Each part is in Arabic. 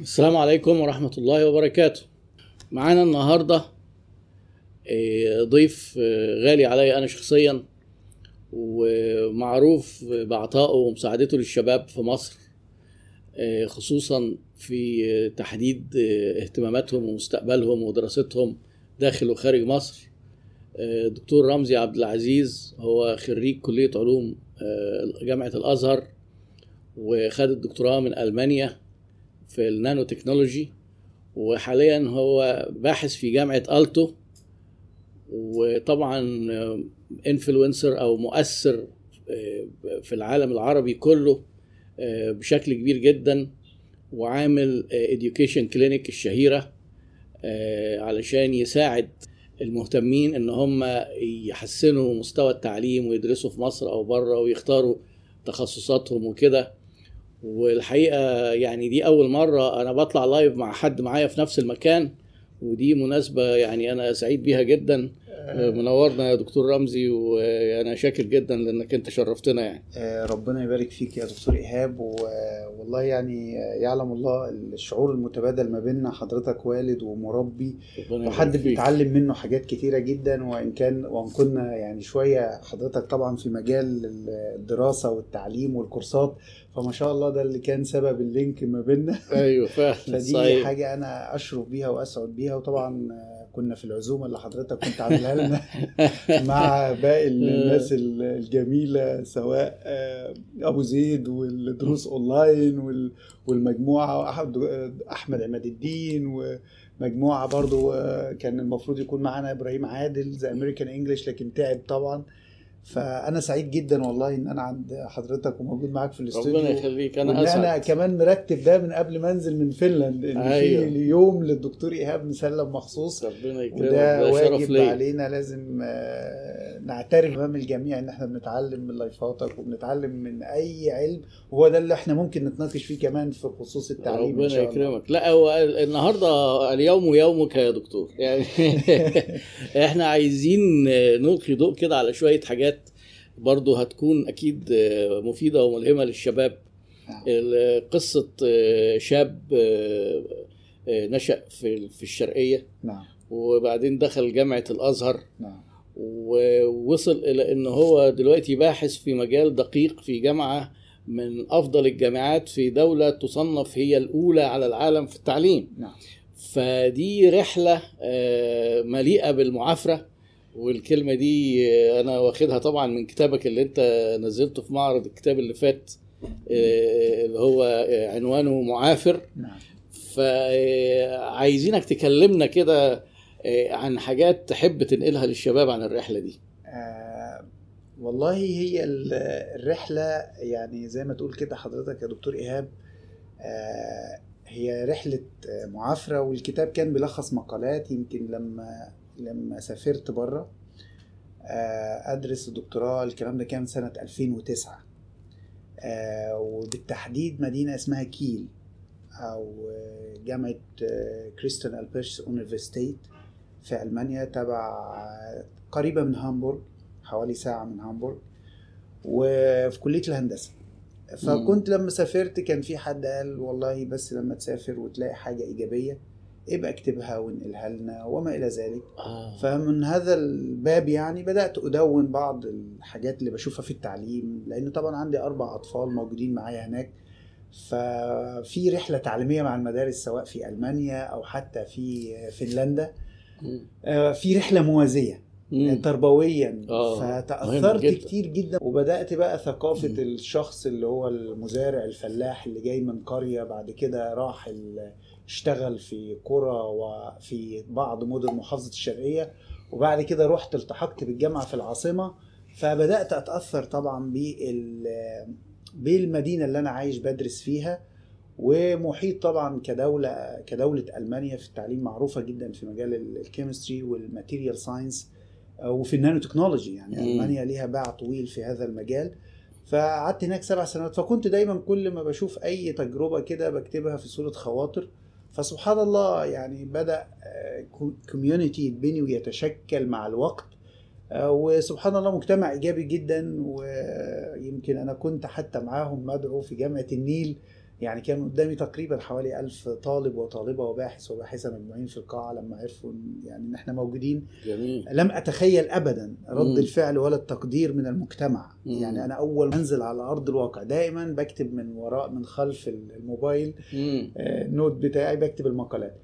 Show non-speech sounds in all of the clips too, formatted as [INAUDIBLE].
السلام عليكم ورحمة الله وبركاته. معانا النهاردة آه، ضيف آه، غالي علي أنا شخصيا ومعروف بعطائه ومساعدته للشباب في مصر آه، خصوصا في تحديد اهتماماتهم ومستقبلهم ودراستهم داخل وخارج مصر. دكتور رمزي عبد العزيز هو خريج كلية علوم جامعة الأزهر وخد الدكتوراه من ألمانيا. في النانو تكنولوجي وحاليا هو باحث في جامعة ألتو وطبعا influencer أو مؤثر آه، في العالم العربي كله آه، بشكل كبير جدا وعامل education clinic الشهيرة آه، علشان يساعد المهتمين إن هم يحسنوا مستوى التعليم ويدرسوا في مصر أو بره ويختاروا تخصصاتهم وكده. والحقيقة يعني دي أول مرة أنا بطلع لايف مع حد معايا في نفس المكان ودي مناسبة يعني أنا سعيد بيها جدا. منورنا يا دكتور رمزي وأنا شاكر جدا لأنك أنت شرفتنا يعني. آه، ربنا يبارك فيك يا دكتور إيهاب والله يعني يعلم الله الشعور المتبادل ما بيننا حضرتك والد ومربي. ربنا وحد. بيتعلم منه حاجات كتيرة جدا وإن كان وإن كنا يعني شوية حضرتك طبعا في مجال الدراسة والتعليم والكورسات فما شاء الله ده اللي كان سبب ال link ما بيننا. أيوه فعلا [LAUGHS] فدي صحيح. حاجة أنا أشرف بيها وأسعد بيها وطبعا كنا في العزومة اللي حضرتك كنت عاملها لنا [LAUGHS] مع باقي الناس الجميلة سواء آه، أبو زيد والدروس أونلاين وال- والمجموعة وأحمد- أحمد عماد الدين ومجموعة برضو آه، كان المفروض يكون معانا إبراهيم عادل زي أمريكان إنجلش لكن تعب طبعا. فأنا سعيد جدا والله إن أنا عند حضرتك وموجود معاك في الاستوديو. ربنا يخليك أنا أنا أسعد. كمان مرتب ده من قبل ما أنزل من فنلند إن أيوة. في يوم للدكتور إيهاب مسلم مخصوص. ربنا يكرمك وده واجب علينا لازم آه، نعترف امام الجميع إن إحنا بنتعلم من لايفاتك وبنتعلم من أي علم وهو ده اللي إحنا ممكن نتناقش فيه كمان في خصوص التعليم ربنا يكرمك. لا هو النهارده اليوم يومك يا دكتور. يعني [LAUGHS] إحنا عايزين نلقي ضوء كده على شوية حاجات برضو هتكون أكيد مفيدة وملهمة للشباب. نعم. قصة شاب نشأ في في الشرقية. نعم. وبعدين دخل جامعة الأزهر. نعم. ووصل إلى إن هو دلوقتي باحث في مجال دقيق في جامعة من أفضل الجامعات في دولة تصنف هي الأولى على العالم في التعليم. نعم. فدي رحلة آه، مليئة بالمعافرة والكلمة دي آه، أنا واخدها طبعا من كتابك اللي أنت نزلته في معرض الكتاب اللي فات آه، اللي هو عنوانه معافر. نعم. فعايزينك تكلمنا كده عن حاجات تحب تنقلها للشباب عن الرحلة دي. آه والله هي ال- الرحلة يعني زي ما تقول كده حضرتك يا دكتور إيهاب آه هي رحلة آه، معافرة والكتاب كان بيلخص مقالات يمكن لما لما سافرت بره آه أدرس الدكتوراه الكلام ده كان سنة 2009 آه وبالتحديد مدينة اسمها كيل أو آه، جامعة آه، كريستيان ألبرش أونيفرسيتيت في ألمانيا تبع آه، قريبة من هامبورغ حوالي ساعة من هامبورغ وفي كلية الهندسة. فكنت لما سافرت كان في حد قال والله بس لما تسافر وتلاقي حاجة إيجابية ابقى اكتبها وانقلها لنا وما إلى ذلك. آه. فمن هذا الباب يعني بدأت أدون بعض الحاجات اللي بشوفها في التعليم لأن طبعا عندي أربع أطفال موجودين معايا هناك. ففي رحلة تعليمية مع المدارس سواء في ألمانيا أو حتى في فنلندا. في رحلة موازية مم. تربويا. آه، مهم فتأثرت جدا. كتير جدا. وبدأت بقى ثقافة الشخص اللي هو المزارع الفلاح اللي جاي من قرية بعد كده راح اشتغل في قرى وفي بعض مدن محافظة الشرقية. وبعد كده رحت التحقت بالجامعة في العاصمة. فبدأت أتأثر طبعا بال بالمدينة اللي أنا عايش بدرس فيها. ومحيط طبعا كدولة كدولة ألمانيا في التعليم معروفة جدا في مجال ال- chemistry وال material science وفي النانو تكنولوجي يعني مم. ألمانيا ليها باع طويل في هذا المجال. فقعدت هناك سبع سنوات فكنت دايما كل ما بشوف أي تجربة كده بكتبها في صورة خواطر. فسبحان الله يعني بدأ community يتبني ويتشكل مع الوقت. آه، وسبحان الله مجتمع إيجابي جدا ويمكن أنا كنت حتى معاهم مدعو في جامعة النيل. يعني كان قدامي تقريبا حوالي ألف طالب وطالبة وباحث وباحثة مجموعين في القاعة لما عرفوا يعني إن إحنا موجودين جميل لم أتخيل أبدا رد مم. الفعل ولا التقدير من المجتمع مم. يعني أنا أول ما أنزل على أرض الواقع دائما بكتب من وراء من خلف الموبايل. آه، ال note بتاعي بكتب المقالات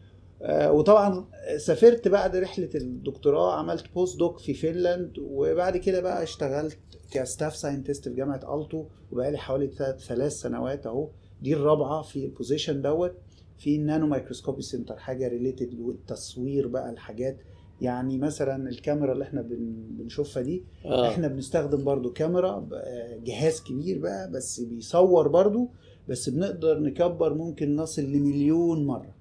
آه، وطبعا سافرت بعد رحلة الدكتوراه عملت postdoc في فنلاند وبعد كده بقى اشتغلت ك staff scientist في جامعة ألتو وبقالي حوالي ثلاث سنوات أهو دي الرابعة في ال position دوت في ال nanomicroscopy center حاجة related للتصوير بقى الحاجات. يعني مثلا الكاميرا اللي إحنا بن- بنشوفها دي آه. إحنا بنستخدم برضو كاميرا آه، جهاز كبير بقى بس بيصور برضو بس بنقدر نكبر ممكن نصل لمليون مرة.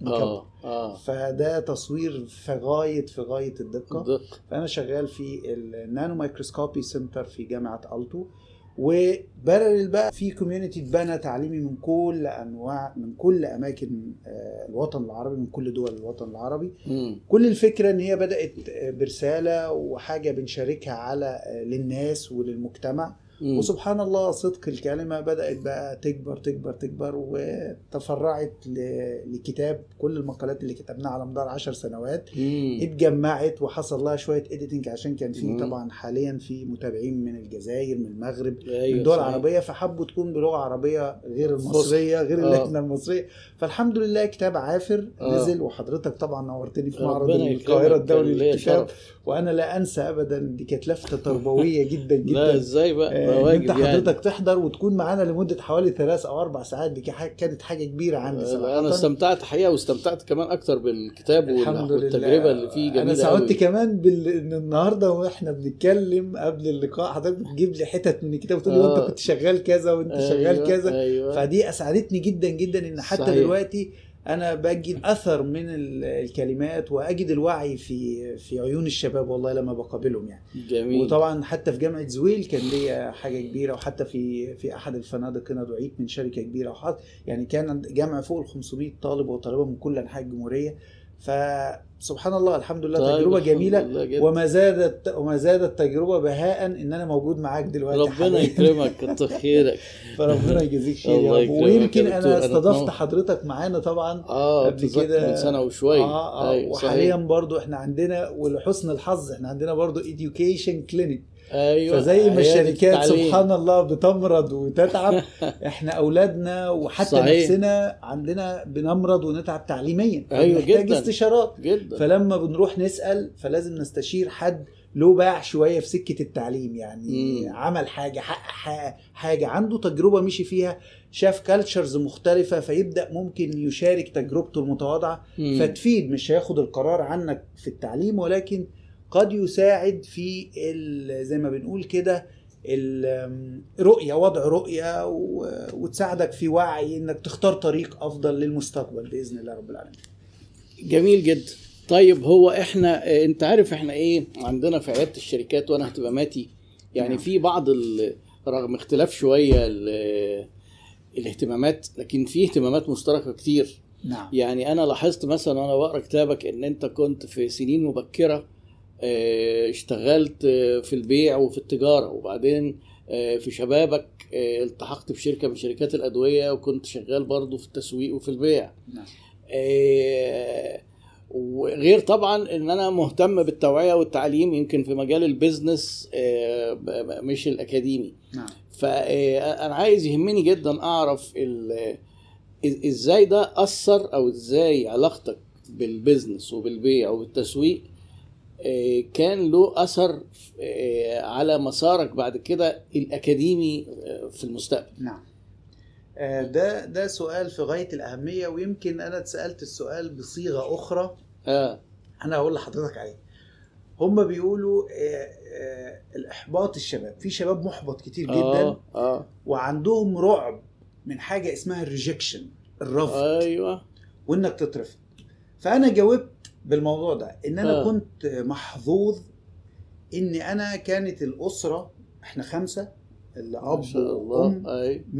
نكبر. آه آه. فده تصوير في غاية في غاية الدقة. دق فأنا شغال في ال nanomicroscopy center في جامعة ألتو. وparallel بقى في community اتبنى تعليمي من كل أنواع من كل أماكن آه، الوطن العربي من كل دول الوطن العربي مم. كل الفكرة إن هي بدأت برسالة وحاجة بنشاركها على للناس وللمجتمع مم. وسبحان الله صدق الكلمة بدأت بقى تكبر تكبر تكبر وتفرعت لكتاب كل المقالات اللي كتبناها على مدار عشر سنوات مم. اتجمعت وحصل لها شوية اديتنج عشان كان في. طبعا حاليا في متابعين من الجزائر من المغرب أيوة من دول صحيح. عربية فحبوا تكون بلغة عربية غير المصرية غير آه. اللجنه المصرية فالحمد لله كتاب عافر آه. نزل وحضرتك طبعا نورتني في معرض القاهرة الدولي للكتاب. وأنا لا أنسى ابدا دي كانت لفتة تربوية جدا [LAUGHS] لا جدا إزاي بقى آه، أنت يعني حضرتك تحضر وتكون معانا لمدة حوالي ثلاث أو أربع ساعات دي كا- كانت حاجة كبيرة عندي صراحة أنا استمتعت حقيقة واستمتعت كمان أكتر بالكتاب الحمد لله والتجربه اللي فيه جميلة أنا سعدت. كمان بال... إن النهارده وإحنا بنتكلم قبل اللقاء حضرتك بتجيب لي حتت من الكتاب وتقول لي آه. وانت كنت شغال كذا وأنت شغال أيوة، كذا أيوه فدي أسعدتني جدا جدا إن حتى صحيح. دلوقتي أنا بجد أثر من ال- الكلمات وأجد الوعي في في عيون الشباب والله لما بقابلهم يعني. جميل. وطبعا حتى في جامعة زويل كان ليا حاجة كبيرة وحتى في في أحد الفنادق هنا دعيت من شركة كبيرة وحط يعني كان جامعة فوق ال 500 طالب وطالبه من كل أنحاء الجمهورية. فسبحان الله الحمد لله طيب، تجربة الحمد جميلة. وما زادت وما زادت تجربة بهاء إن أنا موجود معاك دلوقتي ربنا. يكرمك كتر [LAUGHS] خيرك فربنا يجازيك خير الله يا رب ويمكن أنا استضفت اتنور. حضرتك معانا طبعا آه قبل كده- من سنة وشوية آه آه أيوة،. وحاليا برضو إحنا عندنا ولحسن الحظ إحنا عندنا برضو education clinic أيوه فزي ما الشركات التعليم. سبحان الله بتمرض وتتعب [LAUGHS] إحنا أولادنا وحتى صحيح. نفسنا عندنا بنمرض ونتعب تعليميا أيوة فبنحتاج جداً. استشارات جدا فلما بنروح نسأل فلازم نستشير حد له باع شوية في سكة التعليم يعني مم. عمل حاجة حقق حاجة, عنده تجربة مشي فيها شاف كالتشرز مختلفة فيبدأ ممكن يشارك تجربته المتواضعة. فتفيد مش هياخد القرار عنك في التعليم ولكن قد يساعد في ال- زي ما بنقول كده الرؤية وضع رؤية و- وتساعدك في وعي إنك تختار طريق أفضل للمستقبل بإذن الله رب العالمين. جميل جدا طيب هو إحنا آه، أنت عارف إحنا إيه عندنا في عيادة الشركات وأنا هتبقى ماتي يعني نعم. في بعض رغم اختلاف شوية ال- الاهتمامات لكن في اهتمامات مشتركة كتير نعم يعني أنا لاحظت مثلا وأنا بقرأ كتابك إن أنت كنت في سنين مبكرة اشتغلت آه، في البيع وفي التجارة. وبعدين آه، في شبابك آه، التحقت بشركه من شركات الأدوية وكنت شغال برضو في التسويق وفي البيع. نعم. آه، وغير طبعا إن أنا مهتم بالتوعية والتعليم يمكن في مجال ال business آه، مش الأكاديمي. نعم. فانا عايز يهمني جدا أعرف إزاي ده أثر أو إزاي علاقتك بال business وبالبيع وبالتسويق آه، كان له أثر آه، على مسارك بعد كده الأكاديمي آه، في المستقبل. نعم. آه، ده ده سؤال في غاية الأهمية ويمكن أنا اتسألت السؤال بصيغة أخرى. آه. أنا هقول لحضرتك عليه. هم بيقولوا آه، آه، الإحباط الشباب. في شباب محبط كتير جدا آه. آه وعندهم رعب من حاجة اسمها الريجكشن الرفض. أيوه. وإنك تترفض. فأنا جاوبت بالموضوع ده إن أنا آه. كنت محظوظ ان أنا كانت الأسرة إحنا خمسة الاب وأم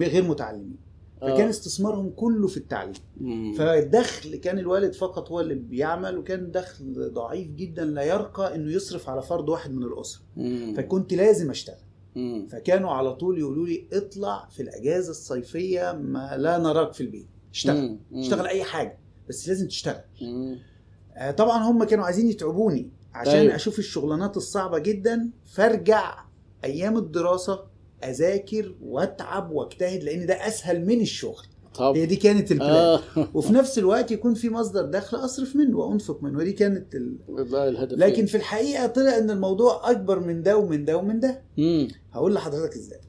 غير متعلمين فكان استثمارهم كله في التعليم مم. فالدخل كان الوالد فقط هو اللي بيعمل وكان دخل ضعيف جدا لا يرقى إنه يصرف على فرد واحد من الأسرة مم. فكنت لازم أشتغل مم. فكانوا على طول يقولوا لي اطلع في الأجازة الصيفية ما لا نراك في البيت اشتغل. اشتغل أي حاجة بس لازم تشتغل. آه، طبعا هم كانوا عايزين يتعبوني عشان. أيوة. أشوف الشغلانات الصعبة جدا فأرجع أيام الدراسة أذاكر وأتعب وأجتهد لأن ده أسهل من الشغل طب هي دي كانت البلان آه [LAUGHS] وفي نفس الوقت يكون في مصدر دخل أصرف منه وأنفق منه ودي كانت ال... الهدف لكن في الحقيقة طلع إن الموضوع أكبر من ده ومن ده ومن ده مم. هقول لحضرتك إزاي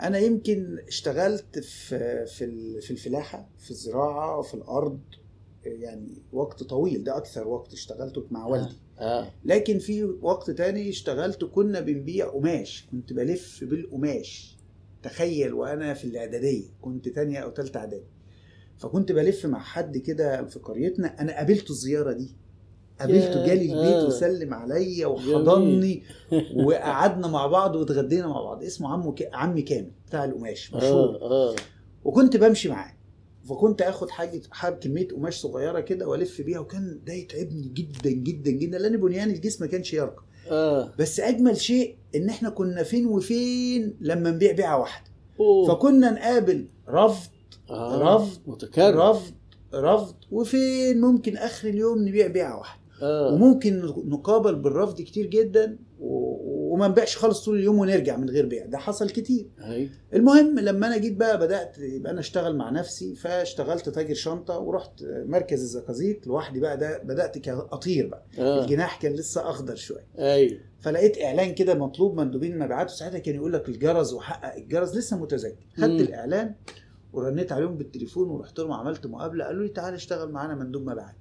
أنا يمكن اشتغلت في في الفلاحة في الزراعة في الأرض يعني وقت طويل ده أكثر وقت اشتغلته مع والدي. آه. لكن في وقت تاني اشتغلت كنا بنبيع قماش كنت بلف بالقماش. تخيل وأنا في الإعدادية كنت تانية أو تالتة إعدادي. فكنت بلف مع حد كده في قريتنا أنا قابلته الزيارة دي. قابلته جالي البيت آه. وسلم عليا وحضني [LAUGHS] وقعدنا مع بعض واتغدينا مع بعض. اسمه عمو ك... عمي كامل بتاع القماش مشهور. آه. وكنت بمشي معاه. فكنت آخد حاجة حاب كمية قماش صغيرة كده وألف بيها وكان ده يتعبني جدا جدا جدا. لأن بنيان الجسم ما كانش يرقى. آه. بس أجمل شيء إن إحنا كنا فين وفين لما نبيع بيعة واحدة. أوه. فكنا نقابل رفض آه. رفض متكرر. رفض رفض وفين ممكن آخر اليوم نبيع بيعة واحدة. آه. وممكن نقابل بالرفض كتير جدا وما نبيعش خالص طول اليوم ونرجع من غير بيع. ده حصل كتير. هي المهم لما أنا جيت بقى بدأت يبقى أنا أشتغل مع نفسي فاشتغلت تاجر شنطة ورحت مركز الزقازيق لوحدي بقى. ده بدأت كأطير بقى. آه. الجناح كان لسه أخضر شوية. أيوه فلقيت إعلان كده مطلوب مندوبين مبيعات وساعتها كان يقول لك الجرس وحقق الجرس لسه متذكر. خدت الإعلان ورنيت عليهم بالتليفون ورحت لهم عملت مقابلة. قالوا لي تعالى اشتغل معانا مندوب مبيعات.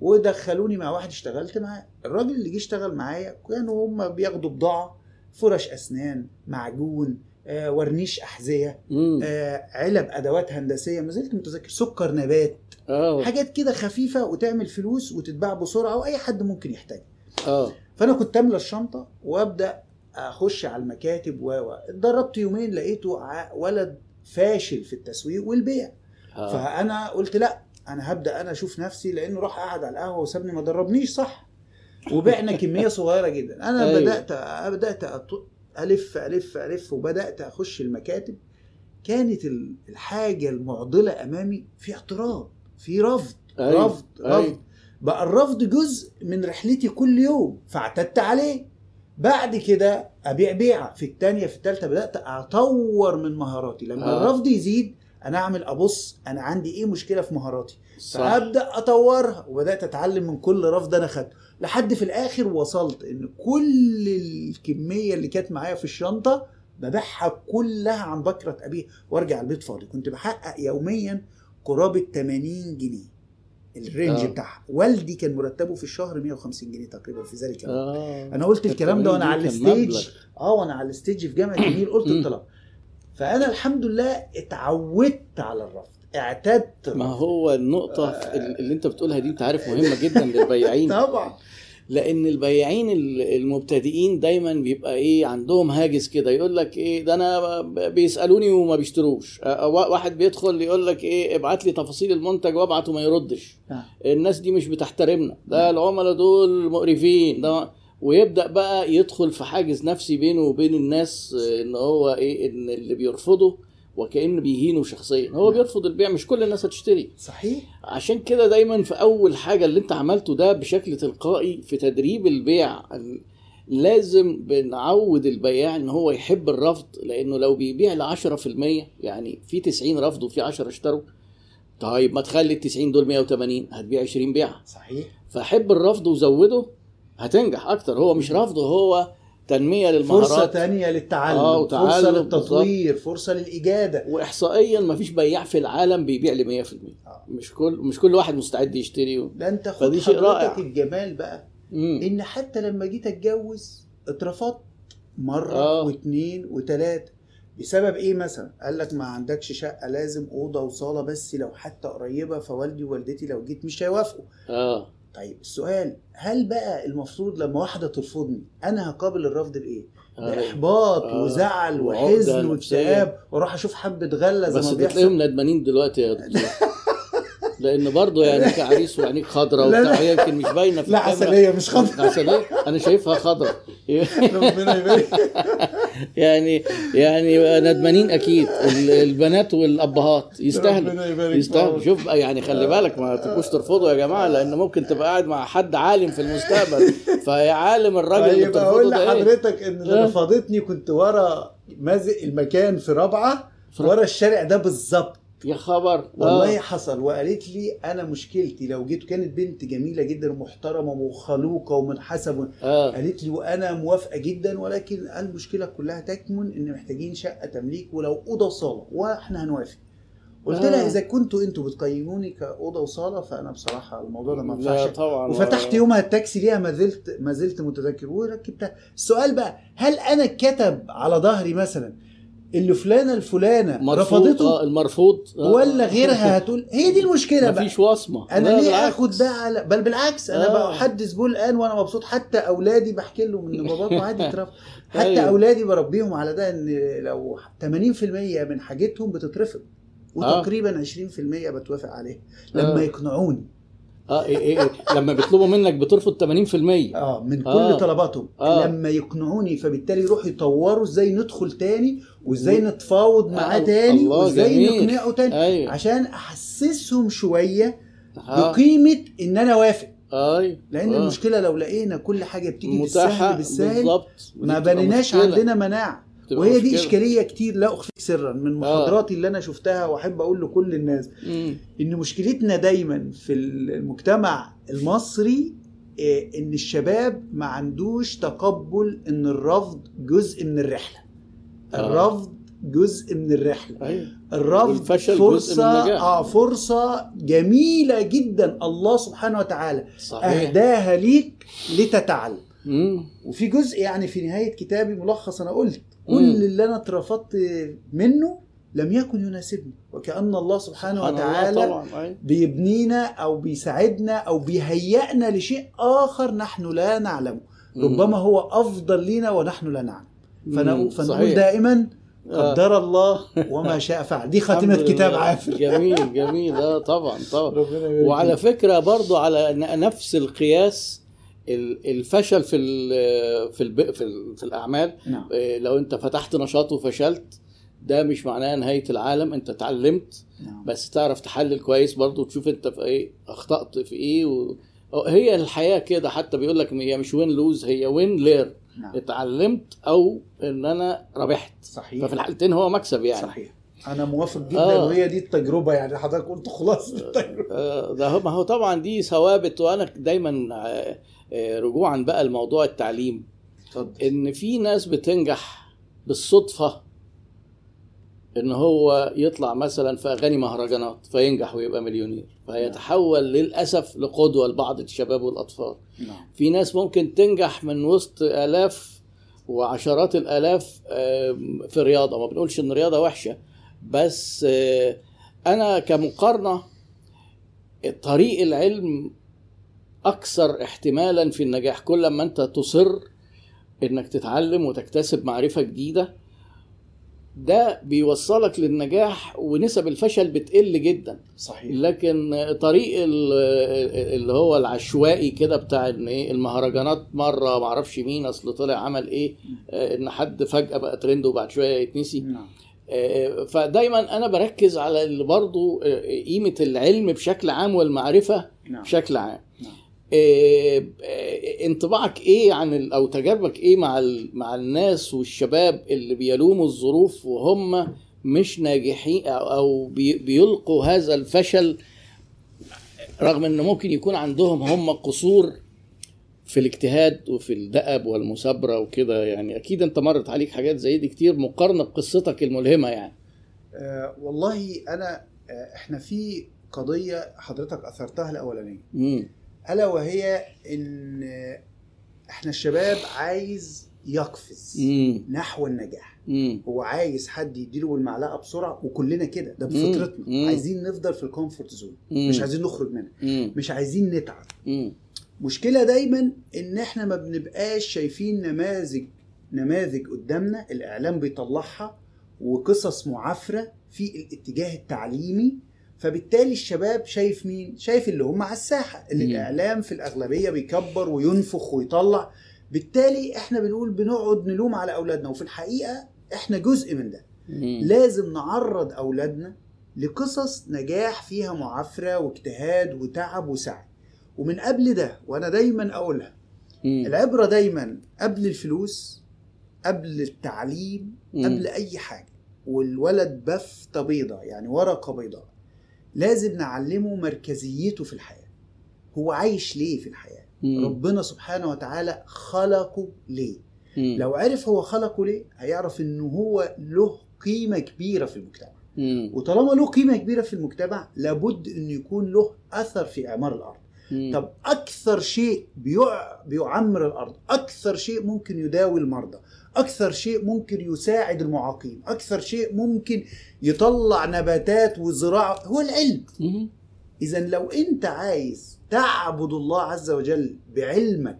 ودخلوني مع واحد اشتغلت معاه. الراجل اللي جه اشتغل معايا كانوا هم بياخدوا بضاعة فرش أسنان معجون آه، ورنيش أحذية. آه، علب أدوات هندسية ما زلت متذكر سكر نبات آه. حاجات كده خفيفة وتعمل فلوس وتتباع بسرعة وأي حد ممكن يحتاجها. آه. فأنا كنت أملى الشنطة وأبدأ أخش على المكاتب و اتدربت يومين لقيته ولد فاشل في التسويق والبيع. آه. فأنا قلت لأ أنا هبدأ أنا أشوف نفسي لأنه راح قعد على القهوة وسابني ما دربنيش صح وبعنا كمية [LAUGHS] صغيرة جدا أنا أيوة. بدأت بدأت ألف ألف ألف وبدأت أخش المكاتب كانت ال- الحاجة المعضلة أمامي في اعتراض في رفض أيوة. رفض أيوة. رفض بقى الرفض جزء من رحلتي كل يوم فاعتدت عليه بعد كده أبيع بيعة في الثانية في الثالثه بدأت أطور من مهاراتي لما آه. الرفض يزيد أنا اعمل ابص أنا عندي إيه مشكلة في مهاراتي. صح. فابدأ اطورها وبدأت اتعلم من كل رفض أنا خدته. لحد في الآخر وصلت ان كل الكمية اللي كانت معايا في الشنطة ببيعها كلها عن بكرة أبيها وارجع البيت فاضي. كنت بحقق يوميا قرابة 80 جنيه ال range آه. بتاعها. والدي كان مرتبه في الشهر 150 جنيه تقريبا في ذلك الوقت. آه. أنا قلت الكلام ده وأنا على ال stage. آه وأنا على ال stage في جامعة النيل قلت مم. فأنا الحمد لله اتعودت على الرفض اعتدت ما. هو النقطة ال- اللي انت بتقولها دي انت عارف مهمة جدا للبياعين. [LAUGHS] طبعا. لأن البياعين ال- المبتدئين دايما بيبقى إيه عندهم هاجس كده يقول لك إيه ده أنا بيسألوني وما بيشتروش. واحد بيدخل يقول لك إيه ابعت لي تفاصيل المنتج وابعت وما يردش. نعم. الناس دي مش بتحترمنا. ده العملاء دول مقرفين. ده ويبدأ بقى يدخل في حاجز نفسي بينه وبين الناس آه، إن هو إيه إن اللي بيرفضه وكأنه بيهينه شخصيا. هو نعم. بيرفض البيع مش كل الناس هتشتري. صحيح. عشان كده دايما في أول حاجة اللي أنت عملته ده بشكل تلقائي في تدريب البيع لازم بنعود البياع إن هو يحب الرفض لأنه لو بيبيع ل 10% يعني في 90 رفض وفي 10 اشتروا طيب ما تخلي ال 90 دول 180 هتبيع 20 بيعه صحيح. فحب الرفض وزوده هتنجح أكتر. هو مش رفض هو تنمية فرصة للمهارات تانية للتعلم آه، فرصة وتعلم، للتطوير فرصة للإجادة. واحصائيا ما فيش بياع في العالم بيبيع ل 100% آه. مش كل مش كل واحد مستعد يشتري. ده أنت خد شيء رائع. حضرتك الجمال بقى مم. إن حتى لما جيت أتجوز اترفضت مرة آه. واثنين وثلاثة بسبب إيه مثلا؟ قال لك ما عندكش شقة لازم أوضة وصالة بس لو حتى قريبة فوالدي ووالدتي لو جيت مش هيوافقوا. آه. طيب السؤال هل بقى المفروض لما واحدة ترفضني أنا هقابل الرفض بإيه؟ آه. بإحباط آه. وزعل وحزن. واكتئاب وأروح أشوف حبة غلة زي بس ما بيحصل تلاقيهم ندمانين دلوقتي يا دكتور [LAUGHS] لأن برضه يعني [LAUGHS] كعريس وعينيك خضراء. وبتاع هي يمكن مش باينة في لا. عسليه مش خضر عسلية أنا شايفها خضراء [LAUGHS] ربنا يبارك. [LAUGHS] يعني يعني ندمانين أكيد. ال- البنات والأبهات يستاهلوا. ربنا يبارك يستاهلوا. شوف يعني خلي بالك ما تبقوش ترفضوا يا جماعة لأن ممكن تبقى قاعد مع حد عالم في المستقبل. فيا عالم الراجل اللي طيب أقول بترفضه إيه؟ لحضرتك إن اللي آه. رفضتني كنت ورا مازق المكان في رابعة. ورا الشارع ده بالظبط. يا خبر. والله آه. حصل وقالت لي أنا مشكلتي لو جيت كانت بنت جميلة جدا ومحترمه وخلوقه ومنحسبة. آه. قالت لي وأنا موافقة جدا ولكن المشكلة كلها تكمن إن محتاجين شقة تمليك ولو أوضة وصالة وإحنا هنوافق. قلت آه. لها إذا كنتوا أنتوا بتقيموني كأوضة وصالة فأنا بصراحة الموضوع ده ما ينفعش. طبعا وفتحت يومها التاكسي ليها ما زلت ما زلت متذكر وركبتها. السؤال بقى هل أنا كتب على ظهري مثلا اللي فلانة الفلانة مرفوض رفضته آه المرفوض آه. ولا غيرها هتقول هي دي المشكلة بقى مفيش وصمة أنا ليه بالعكس. آخد ده على بل بالعكس أنا آه. احدث بيه الآن وأنا مبسوط حتى أولادي بحكي لهم إن باباكم [LAUGHS] عادي يترفض حتى أيوة. أولادي بربيهم على ده إن لو 80% من حاجتهم بتترفض وتقريبا 20% بتوافق عليها لما آه. يقنعوني آه إيه إيه إيه. لما بيطلبوا منك بترفض 80% آه من كل آه. طلباتهم آه. لما يقنعوني فبالتالي يروحوا يطوروا إزاي ندخل تاني وازاي نتفاوض معاه آه، تاني وازاي. نقنعه تاني أيوه عشان أحسسهم شوية آه. بقيمة إن أنا وافق أيوه لأن آه. المشكلة لو لقينا كل حاجة بتيجي بالسهل بالسهل بالظبط ما بنيناش. عندنا مناعة وهي دي مشكلة. إشكالية كتير لا أخفيك سرا من محاضراتي اللي أنا شفتها وأحب أقول لكل الناس مم. إن مشكلتنا دايما في المجتمع المصري إيه، إن الشباب ما عندوش تقبل إن الرفض جزء من الرحلة آه. الرفض جزء من الرحلة أيوه الرفض فرصة. آه فرصة جميلة جدا الله سبحانه وتعالى صحيح أهداها ليك لتتعلم مم. وفي جزء يعني في نهاية كتابي ملخص أنا قلت. كل اللي أنا اترفضت منه لم يكن يناسبني وكأن الله سبحانه سبحان الله وتعالى طبعا أيوة. بيبنينا أو بيساعدنا أو بيهيئنا لشيء آخر نحن لا نعلمه. ربما هو أفضل لينا ونحن لا نعلم. فنقول, فنقول صحيح. دائما آه. قدر الله وما [LAUGHS] شاء فعل. دي خاتمة الحمد كتاب. عافر جميل جميل. آه طبعا [LAUGHS] طبعا. وعلى. فكرة برضو على نفس القياس ال- الفشل في ال في ال في, ال في الأعمال. نعم. إيه، لو انت فتحت نشاط وفشلت ده مش معناه نهاية العالم انت اتعلمت. نعم. بس تعرف تحلل كويس برضو وتشوف انت في إيه اخطأت في إيه و... هي الحياة كده. حتى بيقول لك هي مش وين لوز هي وين لير نعم. اتعلمت أو ان أنا ربحت. صحيح. ففي الحالتين هو مكسب يعني. صحيح. أنا موافق جدا آه. وهي دي التجربة يعني. حضرتك قلت خلاصه التجربة. آه، ده هو- ما هو طبعا دي ثوابت وأنا دايما آه، آه، رجوعا بقى لموضوع التعليم. اتفضل. إن في ناس بتنجح بالصدفة إن هو يطلع مثلا في أغاني مهرجانات فينجح ويبقى مليونير. فيتحول للأسف لقدوة لبعض الشباب والأطفال. نعم. في ناس ممكن تنجح من وسط آلاف وعشرات الآلاف في رياضة. ما بنقولش إن الرياضه وحشة بس آه، أنا كمقارنة طريق العلم أكثر احتمالا في النجاح. كل ما أنت تصر إنك تتعلم وتكتسب معرفة جديدة ده بيوصلك للنجاح ونسب الفشل بتقل جدا. صحيح. لكن طريق ال- اللي هو العشوائي كده بتاع إن إيه المهرجانات مرة معرفش مين أصل طلع عمل إيه آه، إن حد فجأة بقى ترند وبعد شوية يتنسي. نعم. آه، فدايما أنا بركز على اللي برضو آه، قيمة العلم بشكل عام والمعرفة نعم. بشكل عام. انطباعك إيه عن أو تجاربك إيه مع مع الناس والشباب اللي بيلوموا الظروف وهم مش ناجحين أو بيلقوا هذا الفشل رغم ان ممكن يكون عندهم هم قصور في الاجتهاد وفي الدأب والمثابرة وكده. يعني أكيد أنت مرت عليك حاجات زي دي كتير مقارنة بقصتك الملهمة يعني. آه والله أنا آه إحنا في قضية حضرتك أثرتها الأولانية. ألا وهي إن إحنا الشباب عايز يقفز مم. نحو النجاح مم. هو عايز حد يديله بالمعلقه بسرعة وكلنا كده ده. بفطرتنا مم. عايزين نفضل في ال comfort zone. مش عايزين نخرج منها. مش عايزين نتعب مم. مشكلة دايما إن إحنا ما بنبقاش شايفين نماذج نماذج قدامنا الإعلام بيطلعها وقصص معافرة في الاتجاه التعليمي فبالتالي الشباب شايف مين شايف اللي هم على الساحة اللي مم. الإعلام في الأغلبية بيكبر وينفخ ويطلع بالتالي إحنا بنقول بنقعد نلوم على أولادنا وفي الحقيقة إحنا جزء من ده مم. لازم نعرض أولادنا لقصص نجاح فيها معافرة واجتهاد وتعب وسعي ومن قبل ده وأنا دايما أقولها مم. العبرة دايما قبل الفلوس قبل التعليم مم. قبل أي حاجة والولد بفتة بيضة يعني ورقة بيضاء لازم نعلمه مركزيته في الحياة هو عايش ليه في الحياة مم. ربنا سبحانه وتعالى خلقه ليه مم. لو عرف هو خلقه ليه هيعرف إنه هو له قيمة كبيرة في المجتمع مم. وطالما له قيمة كبيرة في المجتمع لابد انه يكون له أثر في أعمار الأرض مم. طب أكثر شيء بيع... بيعمر الأرض أكثر شيء ممكن يداوي المرضى أكثر شيء ممكن يساعد المعاقين أكثر شيء ممكن يطلع نباتات وزراعة هو العلم. اذا لو أنت عايز تعبد الله عز وجل بعلمك.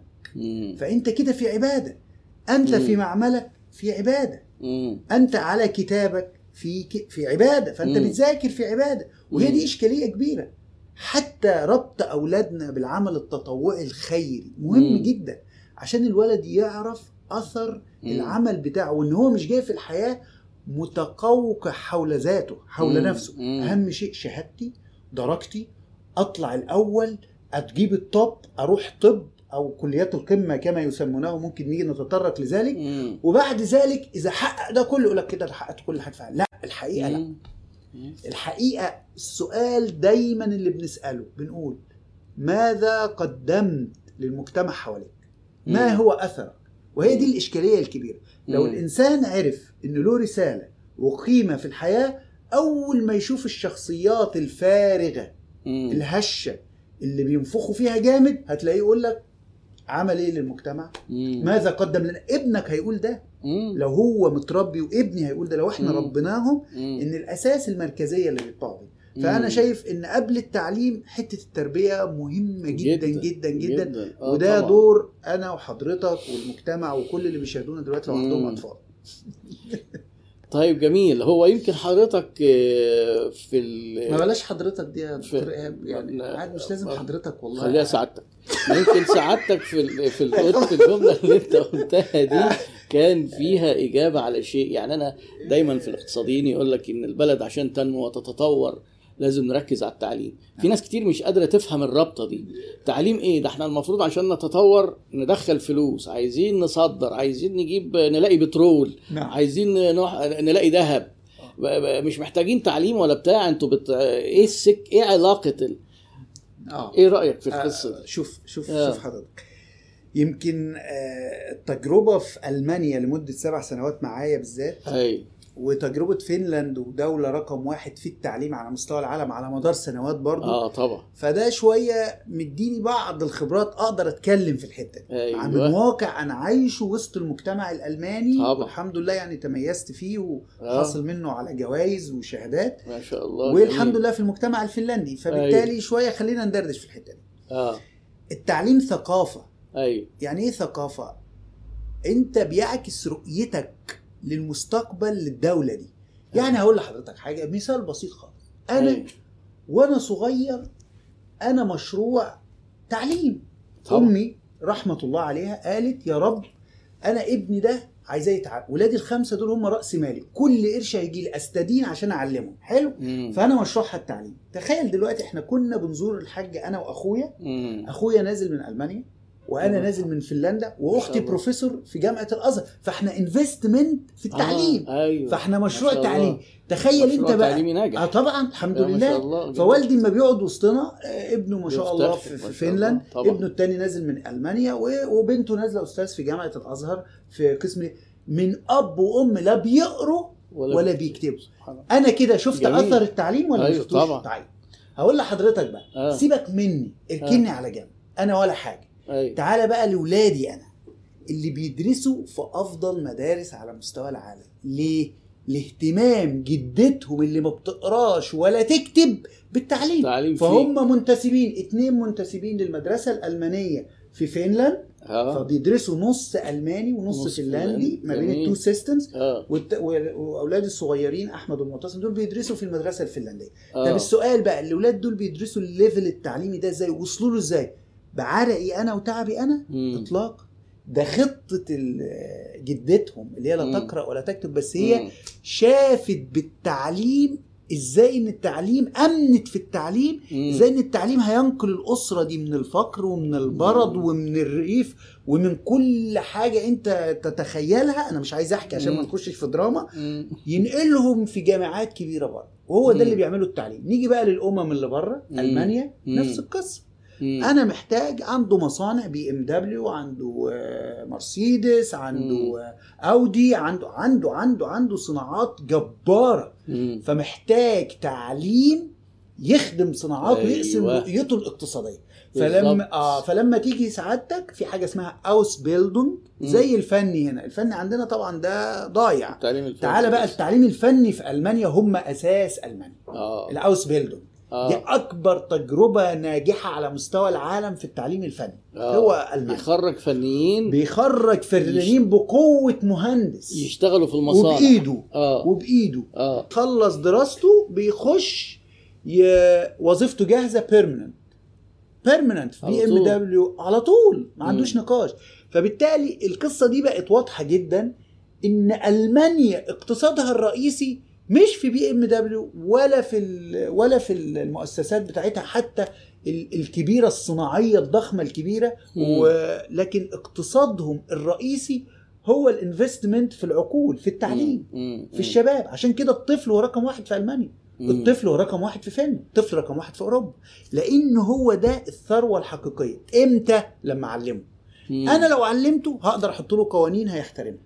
فأنت كده في عبادة أنت. في معملك في عبادة. أنت على كتابك في ك... في عبادة فأنت. بتذاكر في عبادة وهي. دي إشكالية كبيرة حتى ربط أولادنا بالعمل التطوعي الخيري مهم. جدا عشان الولد يعرف أثر مم. العمل بتاعه وإن هو مش جاي في الحياة متقوق حول ذاته حول مم. نفسه مم. أهم شيء شهادتي درجتي أطلع الأول أجيب التوب أروح طب أو كليات القمة كما يسمونه ممكن نيجي نتطرق لذلك مم. وبعد ذلك إذا حقق ده كله يقول لك كده حققت كل حاجة فعلا لا الحقيقة لا مم. مم. الحقيقة السؤال دايما اللي بنسأله بنقول ماذا قدمت للمجتمع حواليك ما هو أثرك وهي دي الإشكالية الكبيرة لو. الإنسان عرف إن له رسالة وقيمة في الحياة أول ما يشوف الشخصيات الفارغة. الهشة اللي بينفخوا فيها جامد هتلاقيه يقول لك عمل إيه للمجتمع مم. ماذا قدم لنا ابنك هيقول ده مم. لو هو متربي وابني هيقول ده لو إحنا مم. ربيناهم مم. إن الأساس المركزية اللي بيطبعوا. فأنا مم. شايف إن قبل التعليم حتة التربية مهمة جدا جداً، جدا جدا, جداً آه وده طبعاً. دور أنا وحضرتك والمجتمع وكل اللي بيشاهدونا دلوقتي لو عندهم. أطفال طيب جميل هو يمكن حضرتك آه، في ال ما بلاش حضرتك دي يا دكتور في- إيهاب يعني لا. عاد مش لازم حضرتك والله خليها سعادتك يمكن سعادتك في ال- في ال- في الجملة اللي أنت قلتها دي كان فيها إجابة على شيء يعني أنا دايما في الاقتصاديين يقول لك إن البلد عشان تنمو وتتطور لازم نركز على التعليم. في ناس كتير مش قادرة تفهم الرابطة دي. تعليم إيه؟ ده إحنا المفروض عشان نتطور ندخل فلوس. عايزين نصدر. عايزين نجيب نلاقي بترول. نعم. عايزين نروح نلاقي ذهب. ب- مش محتاجين تعليم ولا بتاع. أنتوا بت... إيه السك إيه علاقة ال... آه. إيه رأيك في القصة آه، دي شوف شوف آه. شوف حضرتك. يمكن آه، التجربة في ألمانيا لمدة سبع سنوات معايا بالذات وتجربة فنلند ودولة رقم واحد في التعليم على مستوى العالم على مدار سنوات برضو. آه طبعا. فده شوية مديني بعض الخبرات أقدر أتكلم في الحتة دي. أيوه. عن واقع أنا عايشه وسط المجتمع الألماني. طبعا. والحمد لله يعني تميزت فيه آه. وحصل منه على جوائز وشهادات. ما شاء الله. والحمد. لله في المجتمع الفنلندي. فبالتالي شوية خلينا ندردش في الحتة دي. آه. التعليم ثقافة. أيوه. يعني إيه ثقافة؟ أنت بيعكس رؤيتك للمستقبل للدولة دي. يعني هقول لحضرتك حاجة مثال بسيط خالص. أنا أيوة. وأنا صغير أنا مشروع تعليم. طبعا. أمي رحمة الله عليها قالت يا رب أنا ابني ده عايزاه يتعلم. ولادي الخمسة دول هم رأس مالي. كل قرش هيجي لي أستدين عشان أعلمهم. حلو؟ مم. فأنا مشروعي التعليم. تخيل دلوقتي إحنا كنا بنزور الحاج أنا وأخويا. مم. أخويا نازل من ألمانيا. وأنا. نازل من فنلندا وأختي. بروفيسور في جامعة الأزهر فإحنا investment في التعليم آه. أيوه فإحنا مشروع. تعليم تخيل أنت بقى تعليمي ناجح آه طبعا الحمد آه، لله الله فوالدي لما بيقعد وسطنا آه، ابنه ما شاء الله في. فنلندا. ابنه التاني نازل من ألمانيا وبنته نازلة أستاذ في جامعة الأزهر في قسم من أب وأم لا بيقروا ولا بيكتبوا سبحان الله. أنا كده شفت جميل. أثر التعليم ولا ما أيوة، شفتوش طبعا. طيب هقول لحضرتك بقى آه. سيبك مني اركني على جنب أنا ولا حاجة أيوه. تعالى بقى لاولادي أنا اللي بيدرسوا في أفضل مدارس على مستوى العالم. ليه؟ لاهتمام جدتهم اللي ما بتقراش ولا تكتب بالتعليم. تعليم فهم منتسبين اتنين منتسبين للمدرسة الألمانية في فنلندا. آه. فبيدرسوا نص ألماني ونص نص فنلندي. ما بين. ال two systems آه. وأولاد الصغيرين أحمد والمعتصم دول بيدرسوا في المدرسة الفنلندية. طب آه السؤال بقى الأولاد دول بيدرسوا ال level التعليمي ده إزاي؟ وصلوا له إزاي؟ بعرقي أنا وتعبي أنا مم. إطلاق ده خطة جدتهم اللي هي لا. تقرأ ولا تكتب بس هي مم. شافت بالتعليم إزاي إن التعليم أمنت في التعليم مم. إزاي إن التعليم هينقل الأسرة دي من الفقر ومن البرد مم. ومن الريف ومن كل حاجة أنت تتخيلها أنا مش عايز أحكي عشان ما. نخشش في دراما مم. ينقلهم في جامعات كبيرة بره وهو ده. اللي بيعمله التعليم نيجي بقى للأمم اللي بره. ألمانيا مم. نفس القصة مم. أنا محتاج عنده مصانع BMW عنده آه، مرسيدس عنده مم. آه، أودي عنده عنده عنده عنده صناعات جبارة مم. فمحتاج تعليم يخدم صناعاته أيوة. ويقسم رؤيته الاقتصادية. فلما آه فلما تيجي سعادتك في حاجة اسمها Ausbildung. زي الفني هنا الفني عندنا طبعا ده ضايع التعليم الفني تعالى بقى التعليم الفني في ألمانيا هم أساس ألمانيا آه ال Ausbildung دي آه أكبر تجربة ناجحة على مستوى العالم في التعليم الفني. آه. هو ألمانيا. بيخرج فنيين. بيخرج فنانين بقوة مهندس. يشتغلوا في المصانع. وبإيده. آه. وبإيده. آه. خلص دراسته بيخش ي... وظيفته جاهزة permanent permanent في BMW على طول ما عندوش مم. نقاش. فبالتالي القصة دي بقت واضحة جدا إن ألمانيا اقتصادها الرئيسي مش في BMW ولا في. ولا في المؤسسات بتاعتها حتى ال- الكبيرة الصناعية الضخمة الكبيرة. ولكن اقتصادهم الرئيسي هو ال investment في العقول في التعليم. في الشباب عشان كده الطفل هو رقم واحد في ألمانيا. الطفل هو رقم واحد في فنلند الطفل رقم واحد في أوروبا لأن هو ده الثروة الحقيقية إمتى لما أعلمه. أنا لو علمته هقدر أحط له قوانين هيحترمها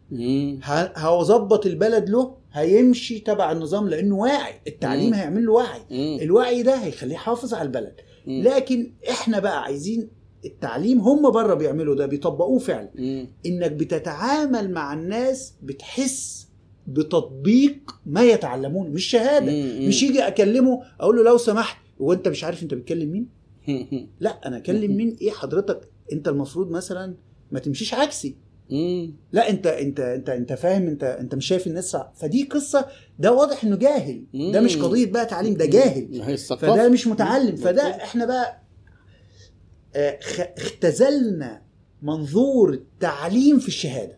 هظبط البلد له هيمشي تبع النظام لأنه واعي التعليم مم. هيعمل له وعي مم. الوعي ده هيخليه يحافظ على البلد مم. لكن إحنا بقى عايزين التعليم هم بره بيعملوا ده بيطبقوه فعلا مم. إنك بتتعامل مع الناس بتحس بتطبيق ما يتعلمون مش شهادة مم. مش يجي أكلمه أقول له لو سمحت هو انت مش عارف أنت بتكلم مين. [LAUGHS] لا أنا أكلم مين إيه حضرتك أنت المفروض مثلا ما تمشيش عكسي مم. لا انت انت انت انت فاهم انت انت مش شايف الناس. فدي قصة ده واضح انه جاهل ده مش مم. قضية بقى تعليم ده جاهل فده مش متعلم فده. إحنا بقى آه، اختزلنا منظور التعليم في الشهادة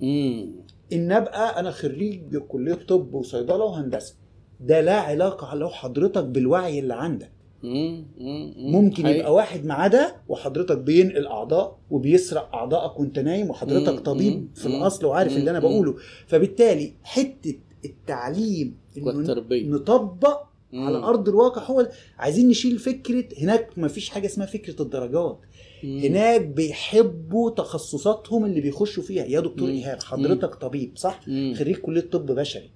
مم. إن أبقى أنا خريج كلية طب وصيدلة وهندسة ده لا علاقة له حضرتك بالوعي اللي عندك مم. مم. ممكن. يبقى واحد معاه ده وحضرتك بينقل اعضاء وبيسرق أعضائك وأنت نايم. وحضرتك طبيب. في. الأصل وعارف اللي أنا. بقوله فبالتالي حتة التعليم إنه والتربية نطبق. على أرض الواقع هو عايزين نشيل فكرة هناك ما فيش حاجة اسمها فكرة الدرجات. هناك بيحبوا تخصصاتهم اللي بيخشوا فيها يا دكتور. إيهاب حضرتك طبيب صح. خريج كلية طب بشري.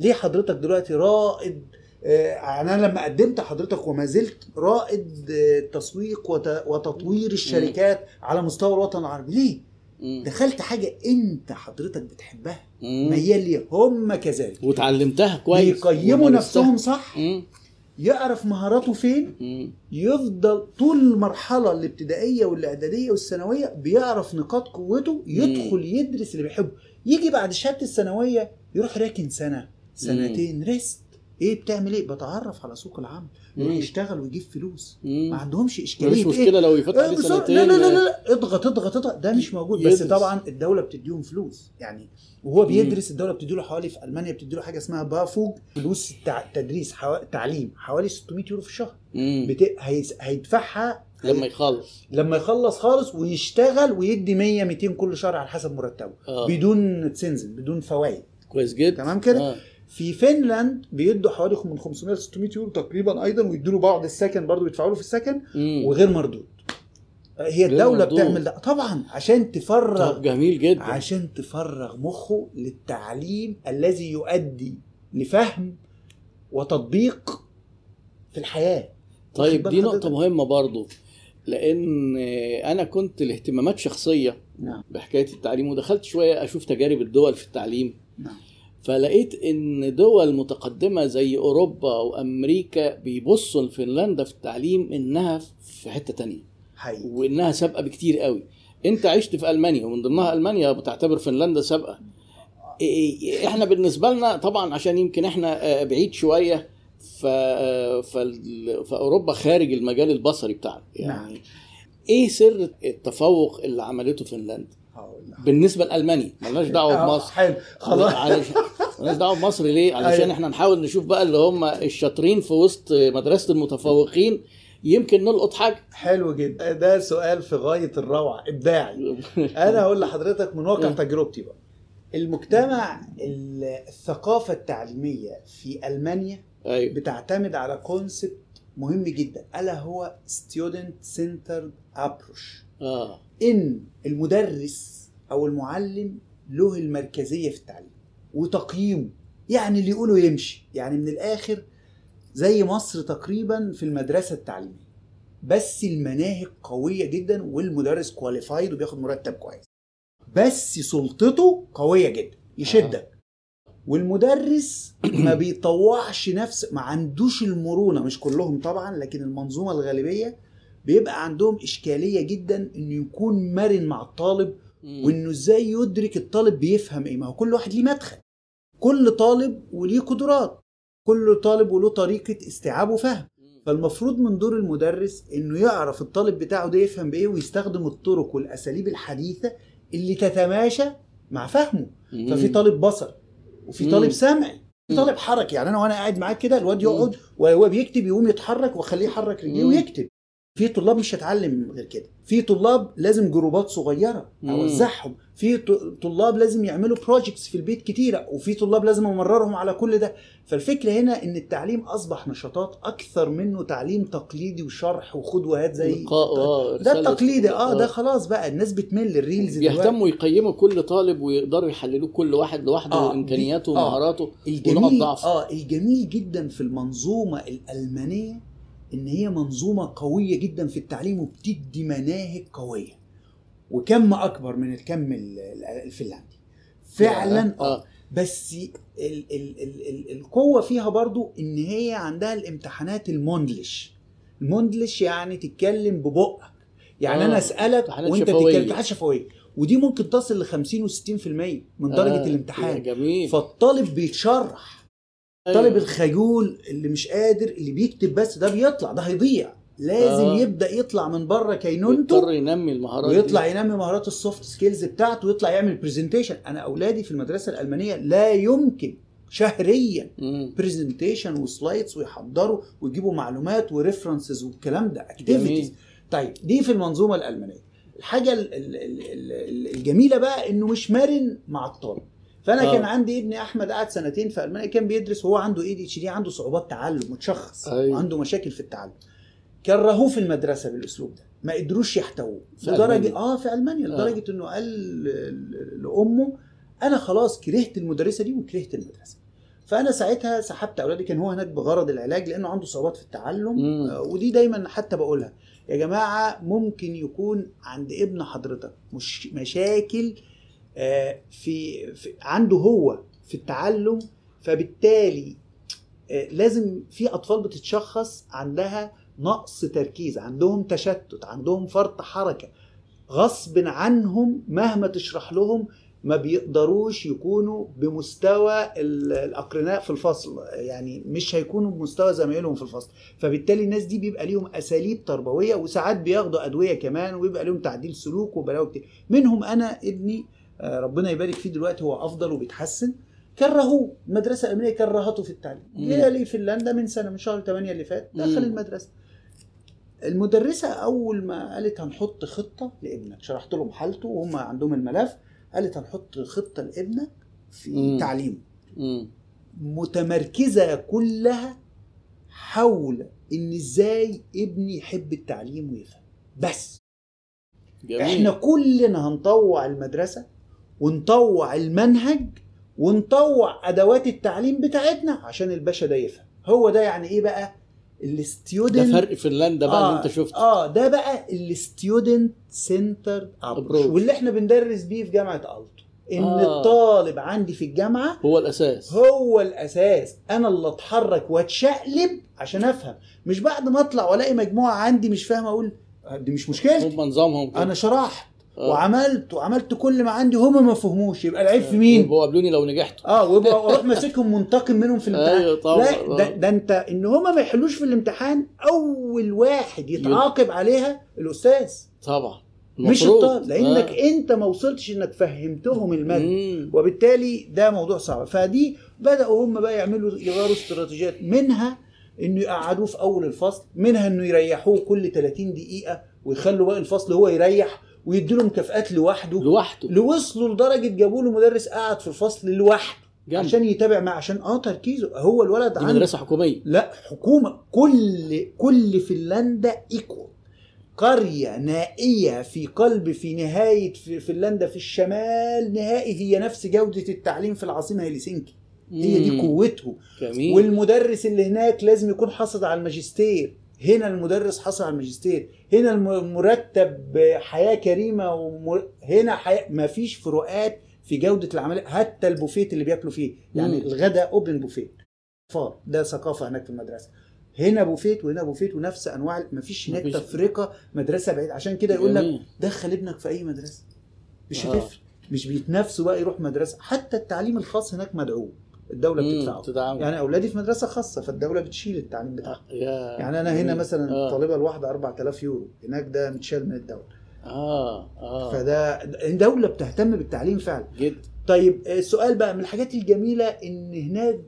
ليه حضرتك دلوقتي رائد أنا لما قدمت حضرتك وما زلت رائد آه، تسويق وت- وتطوير الشركات على مستوى الوطن العربي. ليه. دخلت حاجة أنت حضرتك بتحبها مم. ميال ليها هم كذلك. وتعلمتها كويس. بيقيموا ومارستها. نفسهم صح؟ مم. يعرف مهاراته فين؟ مم. يفضل طول المرحلة الابتدائية والإعدادية والثانوية بيعرف نقاط قوته يدخل يدرس اللي بيحبه. يجي بعد شهادة الثانوية يروح راكن سنة سنتين ريست إيه بتعمل إيه بتعرف على سوق العمل يروح مم. يشتغل ويجيب فلوس مم. ما عندهمش إشكالية مشكلة لو يفتح إيه؟ عليه بس- لا سنتين لا لا لا لا اضغط اضغط اضغط ده مش موجود بس يدرس. طبعا الدولة بتديهم فلوس يعني وهو بيدرس الدولة بتديله حوالي في ألمانيا بتديله حاجة اسمها بافوج فلوس التع- تدريس حو... تعليم حوالي 600 يورو في الشهر مم. بت... هيس... هيدفعها لما يخلص لما يخلص خالص ويشتغل ويدي 100 200 كل شهر على حسب مرتبه آه. بدون تسنزل بدون فوائد كويس جدا تمام كده؟ آه. في فنلند بيدوا حوالي من 500 ل 600 يورو تقريبا أيضا ويدوا له بعض السكن برضه بيدفعوا له في السكن. وغير مردود. هي غير الدولة مردود. بتعمل ده. طبعا عشان تفرغ طب جميل جدا. عشان تفرغ مخه للتعليم الذي يؤدي لفهم وتطبيق في الحياة. طيب دي نقطة؟ مهمة برضو لأن أنا كنت لاهتمامات شخصية نعم. بحكاية التعليم ودخلت شوية أشوف تجارب الدول في التعليم. نعم. فلقيت إن دول متقدمة زي أوروبا وأمريكا بيبصوا لفنلندا في التعليم إنها في حتة تانية. حقيقي. وإنها سابقة بكتير قوي. أنت عشت في ألمانيا ومن ضمنها ألمانيا بتعتبر فنلندا سابقة. إحنا بالنسبة لنا طبعا عشان يمكن إحنا آه، بعيد شوية ف... آه، فال- فأوروبا خارج المجال البصري بتاعنا. يعني إيه سر التفوق اللي عملته فنلندا. بالنسبة لألمانيا ملناش دعوة آه، بمصر. حلو. خلاص. مالناش دعوة بمصر ليه؟ علشان أيوة. إحنا نحاول نشوف بقى اللي هم الشاطرين في وسط مدرسة المتفوقين. يمكن نلقط حاجة. حلو جدا. ده سؤال في غاية الروعة. ابداعي. [LAUGHS] أنا هقول لحضرتك من واقع إيه. تجربتي بقى. المجتمع ال- الثقافة التعليمية في ألمانيا أيوه. بتعتمد على كونسبت مهم جدا. ألا هو centered approach. آه. إن المدرس أو المعلم له المركزية في التعليم. وتقييمه يعني اللي يقوله يمشي. يعني من الآخر زي مصر تقريبا في المدرسة التعليمية. بس المناهج قوية جدا والمدرس كواليفايد وبياخد مرتب كويس. بس سلطته قوية جدا. يشدك. والمدرس ما [CLEARS THROAT] بيطوعش نفس ما عندوش المرونة. مش كلهم طبعا لكن المنظومة الغالبية بيبقى عندهم إشكالية جدا إنه يكون مرن مع الطالب. وإنه إزاي يدرك الطالب بيفهم إيه. ما هو كل واحد ليه مدخل. كل طالب وليه قدرات كل طالب وله طريقة استيعاب وفهم فالمفروض من دور المدرس إنه يعرف الطالب بتاعه ده يفهم بإيه ويستخدم الطرق والأساليب الحديثة اللي تتماشى مع فهمه. ففي طالب بصر وفي. طالب سمعي في. طالب حركي يعني أنا وأنا قاعد معاك كده الواد. يقعد وهو بيكتب يقوم يتحرك وأخليه يحرك رجليه. ويكتب في طلاب مش هتعلم غير كده. في طلاب لازم جروبات صغيرة. أوزعهم. في طلاب لازم يعملوا projects في البيت كتيرة وفي طلاب لازم أمررهم على كل ده. فالفكرة هنا إن التعليم أصبح نشاطات أكثر منه تعليم تقليدي وشرح وخد وهات زي لقاء ده. التقليدي آه ده خلاص بقى الناس بتمل ال reels بيهتموا يقيموا كل طالب ويقدروا يحللوه كل واحد لوحده آه، وإمكانياته آه. ومهاراته. ونقط الجميل آه الجميل جدا في المنظومة الألمانية إن هي منظومة قوية جدا في التعليم وبتدي مناهج قوية. وكم أكبر من الكم ال- ال- الفنلندي. فعلا آه. آه. بس ال ال ال ال القوة فيها برضو إن هي عندها الامتحانات الموندلش الموندلش يعني تتكلم ببقك. يعني آه، أنا أسألك امتحانات وأنت شفوية. تتكلم امتحانات شفوية. ودي ممكن تصل ل 50 و60% من درجة آه، الامتحان. جميل. فالطالب بيتشرح. الطالب الخجول اللي مش قادر اللي بيكتب بس ده بيطلع ده هيضيع لازم آه. يبدأ يطلع من بره كينونته يضطر ينمي المهارات دي. ويطلع ينمي مهارات ال soft skills بتاعته ويطلع يعمل presentation أنا أولادي في المدرسة الألمانية لا يمكن شهريا. presentation و slides ويحضروا ويجيبوا معلومات و references والكلام ده activities. طيب دي في المنظومة الألمانية الحاجة ال- ال- ال- ال- الجميلة بقى إنه مش مرن مع الطالب فأنا آه. آه. كان عندي ابني أحمد قعد سنتين في ألمانيا كان بيدرس وهو عنده اي دي اتش دي عنده صعوبات تعلم متشخص. أيوه. وعنده مشاكل في التعلم كرهوه في المدرسة بالأسلوب ده ما قدروش يحتووه لدرجه. آه في ألمانيا آه. لدرجة إنه قال لأمه أنا خلاص كرهت المدرسة دي وكرهت المدرسة فأنا ساعتها سحبت أولادي كان هو هناك بغرض العلاج لأنه عنده صعوبات في التعلم مم. آه، ودي دايما حتى بقولها يا جماعة ممكن يكون عند ابن حضرتك مش مشاكل آه، في, في عنده هو في التعلم فبالتالي آه، لازم في أطفال بتتشخص عندها نقص تركيز عندهم تشتت عندهم فرط حركة غصب عنهم مهما تشرح لهم ما بيقدروش يكونوا بمستوى ال- الأقرناء في الفصل يعني مش هيكونوا بمستوى زمايلهم في الفصل. فبالتالي الناس دي بيبقى ليهم أساليب تربوية وساعات بياخدوا أدوية كمان ويبقى لهم تعديل سلوك وبلاوي كتير. منهم أنا ابني آه، ربنا يبارك فيه دلوقتي هو أفضل وبيتحسن كرهوه المدرسة الامريكيه كرهته في التعليم. جه لي فنلندا من سنة من شهر 8 اللي فات دخل مم. المدرسة المدرسة أول ما قالت هنحط خطة لابنك شرحت لهم حالته وهم عندهم الملف قالت هنحط خطة لابنك في مم. تعليمه مم. متمركزة كلها حول إن إزاي ابني يحب التعليم ويفهم بس جميل إحنا كلنا هنطوع المدرسة ونطوع المنهج ونطوع أدوات التعليم بتاعتنا عشان الباشا ده يفهم. هو ده يعني إيه بقى؟ ده ال student فرق فنلندا بقى اللي أنت شفته. آه ده بقى ال student center approach. واللي إحنا بندرس بيه في جامعة ألتو. إن آه. آه. الطالب عندي في الجامعة هو الأساس. هو الأساس. أنا اللي أتحرك وأتشقلب عشان أفهم. مش بعد ما أطلع وألاقي مجموعة عندي مش فاهمة أقول دي مش مشكلتي. هم نظامهم. أنا شرحت. آه. وعملت وعملت كل ما عندي. هم ما فهموش. يبقى العيب في مين؟ يبقوا قابلوني لو نجحت. آه ويبقى أروح ماسكهم منتقم منهم في الامتحان. أيوه طبعا. لا ده, ده انت إن هما ما يحلوش في الامتحان أول واحد يتعاقب عليها الأستاذ. طبعا. مش. الطالب. لأنك آه. أنت ما وصلتش إنك فهمتهم المادة. وبالتالي ده موضوع صعب. فدي بدأوا هم بقى يعملوا يغيروا استراتيجيات. منها إنه يقعدوه في أول الفصل منها إنه يريحوه كل 30 دقيقة ويخلوا باقي الفصل هو يريح ويدوا له مكافآت لوحده. لوحده. اللي وصلوا لدرجة جابوا له مدرس قاعد في الفصل لوحده. جنب. عشان يتابع معاه عشان آه تركيزه. هو الولد دي عنده. مدرسة حكومية. لا حكومة. كل كل فنلندا equal قرية نائية في قلب في نهاية في فنلندا في الشمال نهائي هي نفس جودة التعليم في العاصمة هيلسنكي هي دي. قوته جميل. والمدرس اللي هناك لازم يكون حصل على الماجستير. هنا المدرس حصل على الماجستير هنا الم- مرتب حياة كريمة ومر... هنا حياة ما فيش فروقات في جودة العمل حتى البوفيت اللي بياكلوا فيه. يعني. الغداء open buffet فار. ده ثقافة هناك في المدرسة. هنا بوفيت وهنا بوفيت ونفس أنواع ما فيش هناك مفيش. تفرقة مدرسة بعيد. عشان كده يقول لك. دخل ابنك في أي مدرسة. مش آه. هتفرق. مش بيتنافسوا بقى يروح مدرسة. حتى التعليم الخاص هناك مدعوم. الدولة مم. بتدفعه. تدعم يعني أولادي في مدرسة خاصة فالدولة بتشيل التعليم بتاعهم. يا. يعني أنا هنا. مثلا آه. الطالبه الواحده 4000 يورو هناك ده متشال من الدولة. آه آه. فده الدولة بتهتم بالتعليم فعلا. جد. طيب السؤال بقى من الحاجات الجميلة إن هناك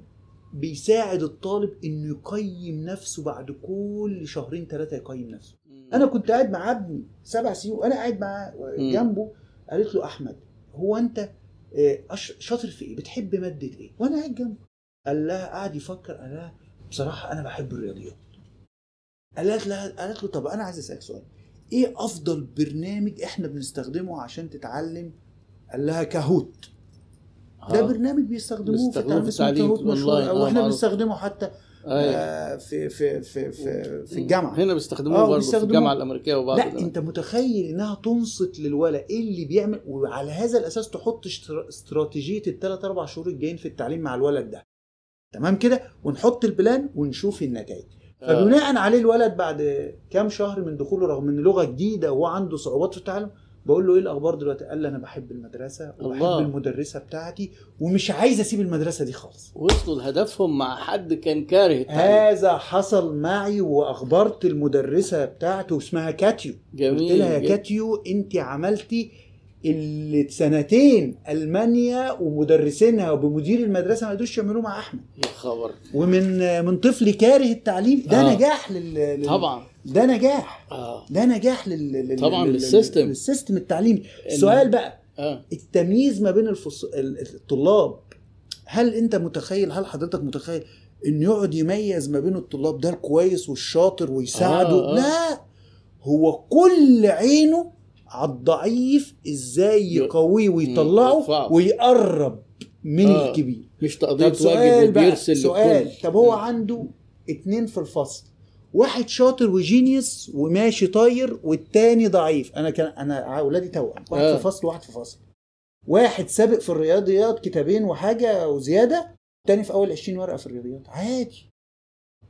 بيساعد الطالب إنه يقيم نفسه بعد كل شهرين ثلاثة يقيم نفسه. أنا كنت قاعد مع ابني سبع سنين وأنا قاعد معاه مم. جنبه قالت له أحمد هو أنت آه، شاطر في إيه؟ بتحب مادة إيه؟ وأنا قاعد جنبه. قال لها قعد يفكر. قال لها بصراحة أنا بحب الرياضيات. قالت لها قالت له طب أنا عايز أسألك سؤال. إيه أفضل برنامج إحنا بنستخدمه عشان تتعلم؟ قال لها كاهوت. ده آه. برنامج بيستخدموه في التعليم اسمه كاهوت مشهور. أو آه، إحنا. بنستخدمه حتى أيوة. آه، في في في في, في الجامعة هنا بيستخدموه آه، برضه في. الجامعة الأمريكية وبعض لا أنت متخيل إنها تنصت للولد إيه اللي بيعمل وعلى هذا الأساس تحط استراتيجية الثلاث أربع شهور الجايين في التعليم مع الولد ده تمام كده ونحط البلان ونشوف النتائج آه. فبناء عليه الولد بعد كام شهر من دخوله رغم إن لغة جديدة وهو عنده صعوبات في التعلم بقول له إيه الأخبار دلوقتي قال لي أنا بحب المدرسة وبحب الله. المدرسة بتاعتي ومش عايز أسيب المدرسة دي خالص وصلوا لهدفهم مع حد كان كاره التعليم هذا حصل معي وأخبرت المدرسة بتاعته اسمها كاتيو جميل قلت لها يا. كاتيو أنت عملتي اللي سنتين ألمانيا ومدرسينها وبمدير المدرسة ما قدروش يعملوه مع أحمد. يا خبر. ومن من طفل كاره التعليم ده آه. نجاح لل... لل... طبعا. ده نجاح. آه. ده نجاح لل... لل... طبعاً لل- لل system. لل system التعليمي. السؤال بقى آه. التمييز ما بين الفص... ال- الطلاب هل أنت متخيل هل حضرتك متخيل انه يقعد يميز ما بين الطلاب ده الكويس والشاطر ويساعده؟ آه، آه. لا. هو كل عينه على الضعيف إزاي يقويه ويطلعه. ويقرب من آه. الكبير مش تقضيه واجب وبيرسل سؤال للكل. طب هو. عنده اتنين في الفصل واحد شاطر وجينيوس وماشي طاير والتاني ضعيف أنا كان أنا اولادي توأم واحد آه. في فصل وواحد في فصل واحد سابق في الرياضيات كتابين وحاجة وزيادة التاني في أول 20 ورقة في الرياضيات عادي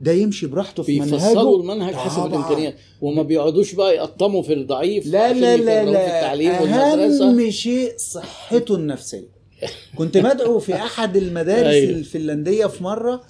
ده يمشي براحته في بيفصلوا منهجه المنهج حسب. الإمكانيات. وما بيقعدوش بقى يقطموا في الضعيف لا لا لا يكرهوه في لا. التعليم والمدرسة. اهم شيء صحته النفسية. كنت مدعو في أحد المدارس أيوة. الفنلندية في مرة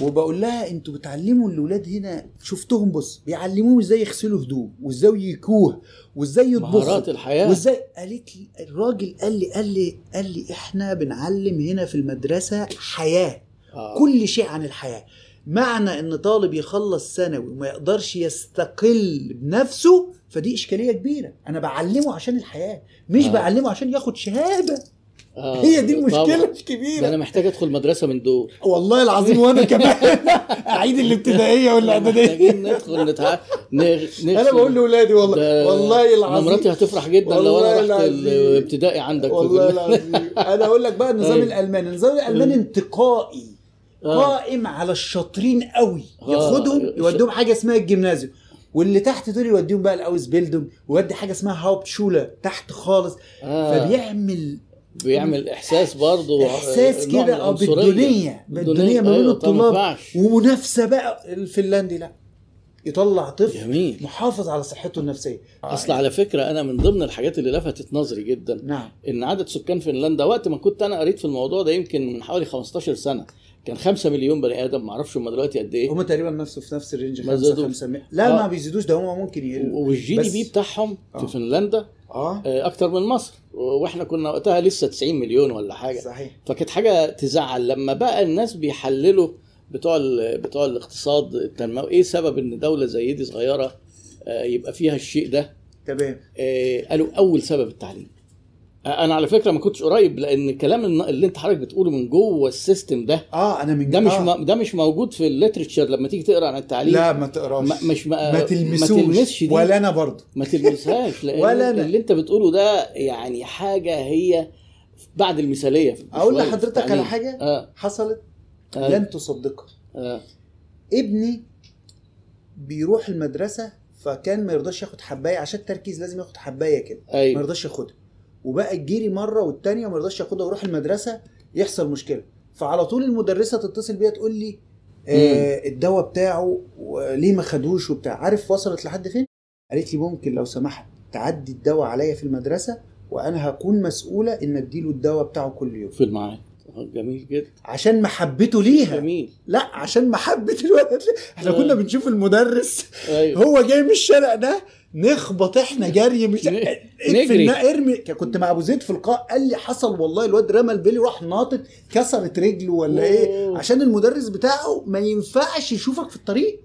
وبقول لها أنتوا بتعلموا الأولاد هنا؟ شفتهم بص بيعلموهم إزاي يغسلوا هدوم وإزاي يكوه وإزاي يطبخوا. مهارات الحياة. وإزاي قالت لي الراجل قال لي قال لي قال لي إحنا بنعلم هنا في المدرسة حياة. آه. كل شيء عن الحياة. معنى إن طالب يخلص ثانوي وما يقدرش يستقل بنفسه فدي إشكالية كبيرة أنا بعلمه عشان الحياة مش آه. بعلمه عشان ياخد شهادة آه. هي دي المشكلة طبعاً. ده الكبيره أنا محتاج أدخل مدرسة من دول والله العظيم وأنا [LAUGHS] كمان أعيد الابتدائية والاعداديه محتاجين ندخل نتع... نغ... أنا بقول لأولادي والله ده- والله العظيم مراتي هتفرح جدا لو أنا رحت. الابتدائي عندك والله العظيم أنا أقول لك بقى النظام [LAUGHS] أيوة. الألماني النظام الألماني انتقائي. قائم على الشاطرين قوي. آه. ياخدهم يوديهم حاجة اسمها الجيمنازيوم. واللي تحت دول يوديهم بقى الأوس بيلدونج ويودي حاجة اسمها هاوبت شوله تحت خالص. آه. فبيعمل بيعمل إحساس برضه إحساس كده آه. بالدنيا بالدنيا ما بين أيوة، ما الطلاب. ينفعش. ومنافسة بقى الفنلندي لا. يطلع طفل جميل. محافظ على صحته النفسية. أصل على فكرة أنا من ضمن الحاجات اللي لفتت نظري جدا نعم. إن عدد سكان فنلندا وقت ما كنت أنا قريت في الموضوع ده يمكن من حوالي 15 سنة كان 5 مليون بني آدم ما أعرفش هم دلوقتي قد إيه. هم تقريبا نفسه في نفس ال range ما 5 زادوش. 5 لا آه. ما بيزيدوش ده هم ممكن يقلوا وال GDP بتاعهم آه. في فنلندا آه. آه، أكتر من مصر. وإحنا كنا وقتها لسه 90 مليون ولا حاجة. صحيح. فكانت حاجة تزعل. لما بقى الناس بيحللوا بتوع بتوع الاقتصاد التنموي إيه سبب إن دولة زي دي صغيرة آه، يبقى فيها الشيء ده؟ تمام. آه، قالوا أول سبب التعليم. أنا على فكرة ما كنتش قريب لأن الكلام اللي أنت حضرتك بتقوله من جوه ال system ده آه أنا من ده مش آه. ده مش موجود في ال literature لما تيجي تقرأ عن التعليم لا ما تقراش. ما مش ما, ما ما تلمسوش تلمسش دي. ولا أنا برضه ما تلمسهاش [LAUGHS] لأن ولا أنا. اللي أنت بتقوله ده يعني حاجة هي بعد المثالية أقول لحضرتك على. حاجة آه. حصلت آه. لن تصدقها. آه. ابني بيروح المدرسة فكان ما يرضاش ياخد حباية عشان التركيز لازم ياخد حباية كده. ما أيوه يرضاش ياخدها. وبقى تجيلي مرة والتانية وما يرضاش ياخدها ويروح المدرسة يحصل مشكلة. فعلى طول المدرسة تتصل بيا تقول لي آه الدواء بتاعه ليه ما خدوش وبتاع. عارف وصلت لحد فين؟ قالت لي ممكن لو سمحت تعدي الدواء عليا في المدرسة وأنا هكون مسؤولة إن أديله الدواء بتاعه كل يوم. في المعاد. آه، جميل جدا. عشان محبته ليها. جميل. لا عشان محبه الولد. إحنا آه. كنا بنشوف المدرس أيوه. هو جاي من الشارع ده نخبط إحنا [LAUGHS] جري مش نجري. ارمي كنت مع أبو زيد في القاع قال لي حصل والله الواد رمى البلي راح ناطط كسرت رجله ولا إيه أوه. عشان المدرس بتاعه ما ينفعش يشوفك في الطريق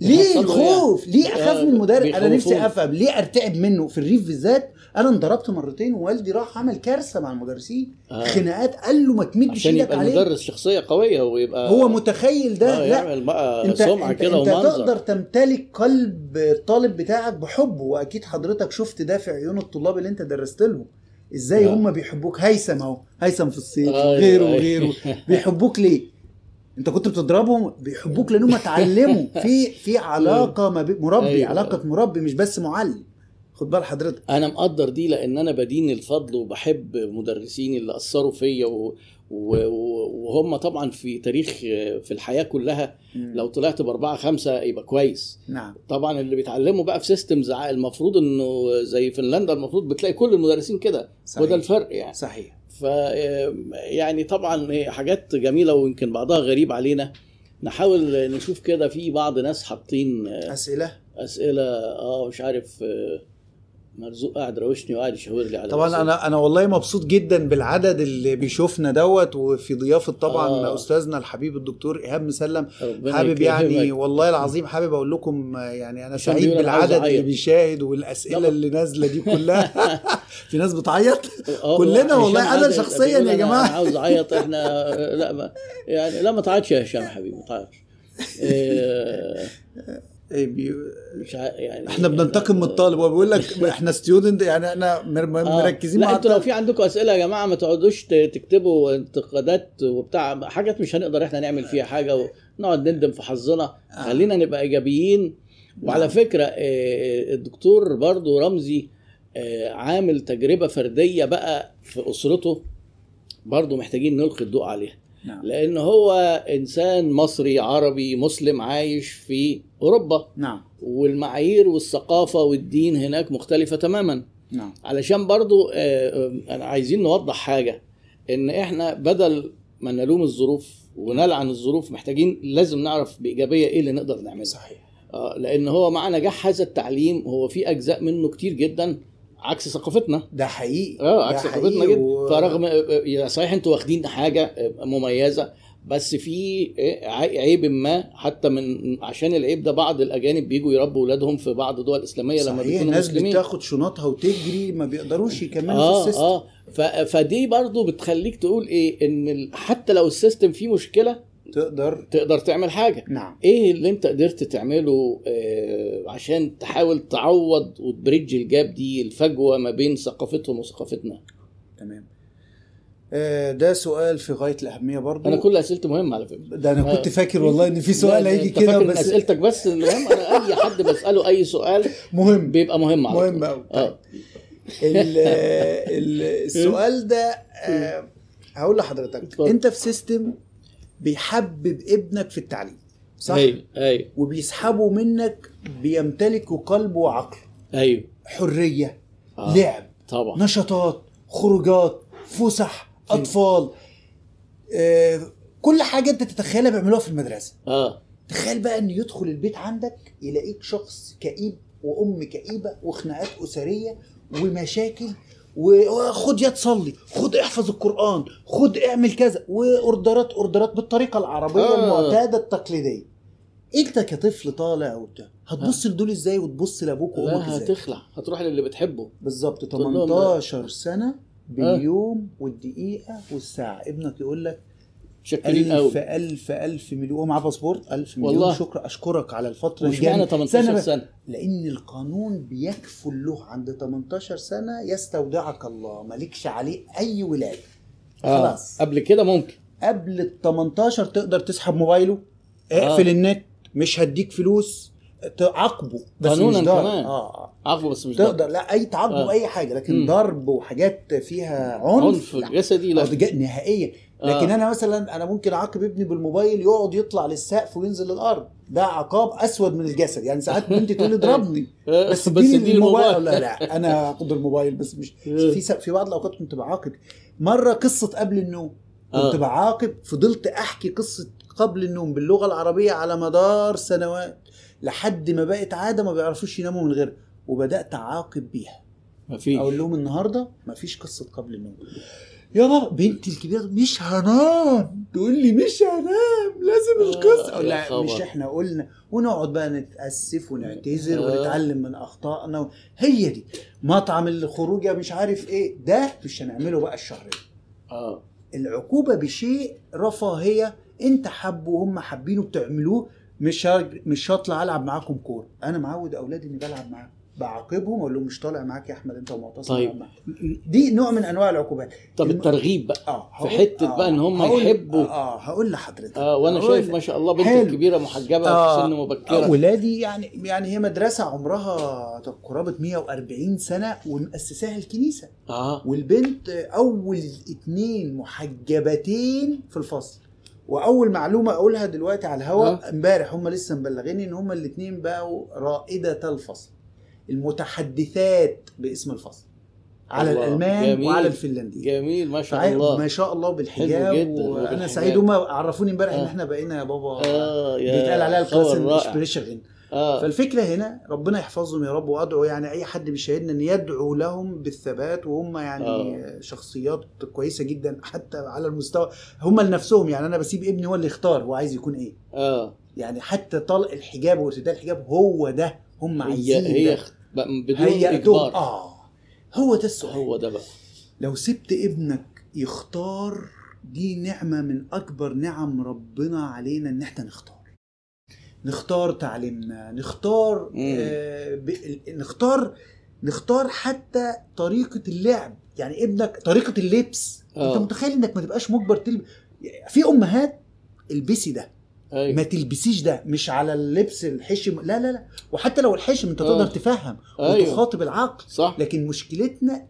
ليه يعني. الخوف ليه أخاف آه، من المدرس أنا نفسي. أفهم ليه أرتعب منه في الريف بالذات أنا انضربت مرتين ووالدي راح عمل كارثة مع المدرسين. آه. خناقات قال له ما تمدش عشان إيدك يبقى عليه. المدرس شخصية قوية ويبقى هو متخيل ده؟ آه لا. يعمل بقى انت سمعة انت, كده انت ومنظر. تقدر تمتلك قلب الطالب بتاعك بحبه واكيد حضرتك شفت ده في عيون الطلاب اللي انت درست لهم. إزاي آه. هم بيحبوك؟ هيثم اهو هيثم في الصيف آه، غيره أيوة. وغيره. [LAUGHS] بيحبوك ليه؟ انت كنت بتضربهم بيحبوك لأنهم اتعلموا. [LAUGHS] في في علاقة ما بين مربي أيوة. علاقة مربي مش بس معلم. خد بال حضرتك. أنا مقدر دي لأن أنا بدين الفضل وبحب مدرسين اللي أثروا فيا و... و... وهم طبعا في تاريخ في الحياة كلها لو طلعت بأربعة خمسة يبقى كويس. نعم. طبعا اللي بيتعلموا بقى في سيستمز المفروض إنه زي فنلندا المفروض بتلاقي كل المدرسين كده. وده الفرق يعني. صحيح. ف يعني طبعا حاجات جميلة ويمكن بعضها غريب علينا. نحاول نشوف كده في بعض ناس حاطين أسئلة؟ أسئلة آه مش عارف آه، مرزوق قاعد راوشني وقاعد يشاور لي على طبعا. أنا أنا والله مبسوط جدا بالعدد اللي بيشوفنا دوت وفي ضيافة طبعا آه. أستاذنا الحبيب الدكتور إيهاب مسلم حابب يعني يكرمك. والله العظيم حابب أقول لكم آه، يعني أنا سعيد أنا بالعدد اللي. بيشاهد والأسئلة لا. اللي نازلة دي كلها [LAUGHS] في ناس بتعيط آه، كلنا هشام والله أنا عادل شخصياً يا أنا جماعة. عاوز أعيط إحنا لا ما يعني لا ما تعيطش يا هشام حبيبي ما تعيطش آه، [LAUGHS] إيه بي- مش ع- يعني إحنا بننتقم من الطالب. هو بيقول لك إحنا ستودنت يعني إحنا آه. مركزين لا مع أنتوا لو في عندكم أسئلة يا جماعة ما تقعدوش تكتبوا انتقادات وبتاع. حاجات مش هنقدر إحنا نعمل فيها حاجة ونقعد نندم في حظنا. آه. خلينا نبقى إيجابيين. وعلى نعم. فكرة آه، الدكتور برضو رمزي آه، عامل تجربة فردية بقى في أسرته. برضو محتاجين نلقي الضوء عليها. نعم. لأن هو إنسان مصري عربي مسلم عايش في أوروبا. نعم. والمعايير والثقافة والدين هناك مختلفة تماما. نعم. علشان برضو آه، آه، عايزين نوضح حاجة إن إحنا بدل ما نلوم الظروف ونلعن الظروف محتاجين لازم نعرف بإيجابية إيه اللي نقدر نعملها صحيح. آه، لأن هو مع نجاح هذا التعليم هو في أجزاء منه كتير جدا عكس ثقافتنا ده حقيقي آه عكس ثقافتنا جدا و- فرغم آه، آه، صحيح أنتوا واخدين حاجة آه، مميزة بس في آه، عي- عيب ما حتى من عشان العيب ده بعض الأجانب بيجوا يربوا اولادهم في بعض الدول الاسلاميه لما صحيح بيكونوا الناس مسلمين بتاخد شنطها وتجري ما بيقدروش يكملوا في آه system آه. فدي برضو بتخليك تقول إيه إن. حتى لو system فيه مشكلة تقدر تقدر تعمل حاجة. نعم. إيه اللي أنت قدرت تعمله آه عشان تحاول تعوض وت bridge ال gap دي الفجوة ما بين ثقافتهم وثقافتنا؟ تمام. آه، ده سؤال في غاية الأهمية برضو. أنا كل أسئلتي مهمة على فكرة. ده أنا كنت آه. فاكر والله إن في سؤال هيجي كده بس أسئلتك بس المهم أنا أي حد بسأله أي سؤال مهم. بيبقى مهم على مهم. قوي آه. ال- [LAUGHS] ال- السؤال ده آه، هقول لحضرتك. أنت في سيستم بيحبب ابنك في التعليم صح؟ أيوه أيوه. وبيسحبوا منك بيمتلكوا قلب وعقل أيوه. حرية آه. لعب طبعا. نشاطات خروجات فسح أطفال آه كل حاجة أنت تتخيلها بيعملوها في المدرسة. آه. تخيل بقى إن يدخل البيت عندك يلاقيك شخص كئيب وأم كئيبة وخناقات أسرية ومشاكل وخد يا تصلي خد احفظ القرآن خد اعمل كذا. وأوردرات أوردرات بالطريقة العربية آه. المعتادة التقليدية. أنت كطفل طالع وبتاع هتبص لدول إزاي وتبص لأبوك وأمك إزاي؟ هتخلع هتروح للي بتحبه. بالظبط تقول لهم 18 سنة باليوم والدقيقة والساعة. ابنك يقول لك شكرين ألف قوي ألف ألف مليون. هو معاه باسبورت ألف مليون. والله. شكرا. أشكرك على الفترة مش معنى الجامدة. 18 بقى. سنة؟ لأن القانون بيكفل له عند 18 سنة يستودعك الله. مالكش عليه أي ولاية. آه. خلاص. قبل كده ممكن. قبل ال 18 تقدر تسحب موبايله. اقفل آه. النت. مش هديك فلوس. تعاقبه بس قانوناً مش ضرب كمان. آه آه. عاقبه بس مش ضرب. تقدر لا أي تعاقبه آه. باي حاجة لكن مم. ضرب وحاجات فيها عنف, عنف. جسدي لا آه، نهائيا لكن آه. أنا مثلا أنا ممكن أعاقب ابني بالموبايل يقعد يطلع للسقف وينزل للأرض ده عقاب أسود من الجسد يعني ساعات [LAUGHS] بنتي تقول لي اضربني آه، بس بس اديني الموبايل الموبايل. لا لا أنا هاخد الموبايل بس مش [LAUGHS] آه. في في بعض الأوقات كنت بعاقب مرة قصة قبل النوم كنت آه. بعاقب فضلت أحكي قصة قبل النوم باللغة العربية على مدار سنوات لحد ما بقت عادة ما بيعرفوش يناموا من غيرها وبدأت أعاقب بيها. مفيش أقول لهم النهارده مفيش قصة قبل النوم. يا بابا بنتي الكبيرة مش هنام. تقول لي مش هنام لازم آه، القصة. لا خبر. مش إحنا قلنا. ونقعد بقى نتأسف ونعتذر آه. ونتعلم من أخطائنا. هي دي. مطعم الخروج يا مش عارف إيه. ده مش هنعمله بقى الشهر آه. العقوبة بشيء رفاهية انت حبه وهم حابينه بتعملوه مش مش هطلع ألعب معاكم كورة أنا معود أولادي إني بلعب معاهم بعاقبهم أقول لهم مش طالع معاك يا أحمد أنت ومعتصم طيب. معاك. دي نوع من أنواع العقوبات طب الم- الترغيب بقى آه في حتة بقى إن هم هقول- يحبوا. آه هقول لحضرتك آه وأنا شايف. ما شاء الله بنت حلو. الكبيره محجبة آه، في سن مبكرة آه، ولادي يعني يعني هي مدرسة عمرها قرابة 140 سنة ومؤسساها الكنيسة آه والبنت أول اتنين محجبتين في الفصل وأول معلومة أقولها دلوقتي على الهواء آه. امبارح هم لسه مبلغيني إن هم الاتنين بقوا رائدة الفصل المتحدثات باسم الفصل على الله، الألمان جميل. وعلى الفنلنديه جميل ما شاء الله ما شاء الله بالحجاب وأنا. سعيد هم عرفوني امبارح إن آه. إحنا بقينا يا بابا آه يا بيتقال عليها الكلاس خبر آه. فالفكرة هنا ربنا يحفظهم يا رب وأدعو يعني أي حد بيشاهدنا إن يدعو لهم بالثبات وهم يعني آه. شخصيات كويسة جدا حتى على المستوى هم لنفسهم يعني أنا بسيب ابني هو اللي يختار هو عايز يكون إيه. آه. يعني حتى طلق الحجاب وارتداء الحجاب هو ده هم عايزين هي هي بدون هيأتوه. إجبار. آه. هو ده السؤال. هو ده بقى. لو سبت ابنك يختار دي نعمة من أكبر نعم ربنا علينا إن إحنا نختار. نختار تعليمنا نختار. آه ب... نختار نختار حتى طريقة اللعب. يعني ابنك طريقة اللبس. آه. انت متخيل انك ما تبقاش مجبر تلبس في امهات البسي ده. ما أيوه تلبسيش ده مش على اللبس الحشم. لا لا لا. وحتى لو الحشم انت آه. تقدر تفهم أيوة. وتخاطب العقل. صح. لكن مشكلتنا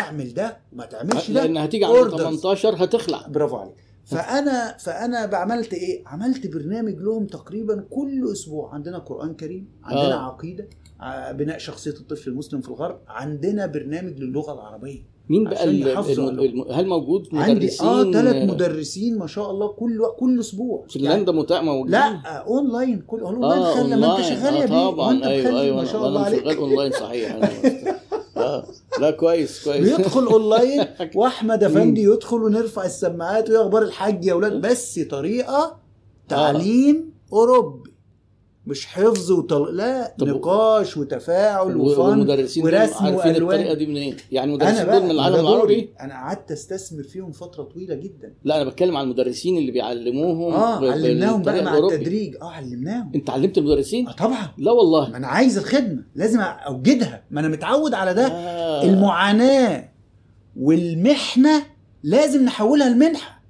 اعمل ده وما تعملش ده. لأن هتيجي عند Orders. 18 هتخلع. برافو عليك. فانا فأنا عملت إيه؟ عملت برنامج لهم تقريبا كل أسبوع. عندنا قرآن كريم عندنا آه. آه. عقيدة ع- بناء شخصية الطفل المسلم في الغرب. عندنا برنامج للغة العربية. مين بقى عشان ال- يحافظوا الم... على- الم... هل موجود عندي مدرسين؟ آه ثلاث مدرسين ما شاء الله كل كل أسبوع. فنلندا متاع موجودين؟ لا أونلاين. كل أونلاين آه خلى ما أنت. شغال يا آه طبعا. أيوه أيوه. ما شاء الله أنا عليك. شغال أونلاين صحيح. آه [LAUGHS] لا كويس كويس. بيدخل أونلاين [LAUGHS] وأحمد أفندي يدخل ونرفع السماعات ويا أخبار الحاج يا أولاد بس طريقة تعليم أوروبي. مش حفظ وطل... لا نقاش وتفاعل وفن والمدرسين ورسم عارفين وألوان. الطريقة دي منين؟ يعني المدرسين دول من العالم. العربي أنا قعدت أستثمر فيهم فترة طويلة جدا لا أنا بتكلم عن المدرسين اللي بيعلموهم آه علمناهم بقى مع الأوروبي. التدريج آه علمناهم أنت علمت المدرسين؟ آه طبعا لا والله ما أنا عايز الخدمة لازم أوجدها ما أنا متعود على ده آه. المعاناة والمحنة لازم نحولها لمنحة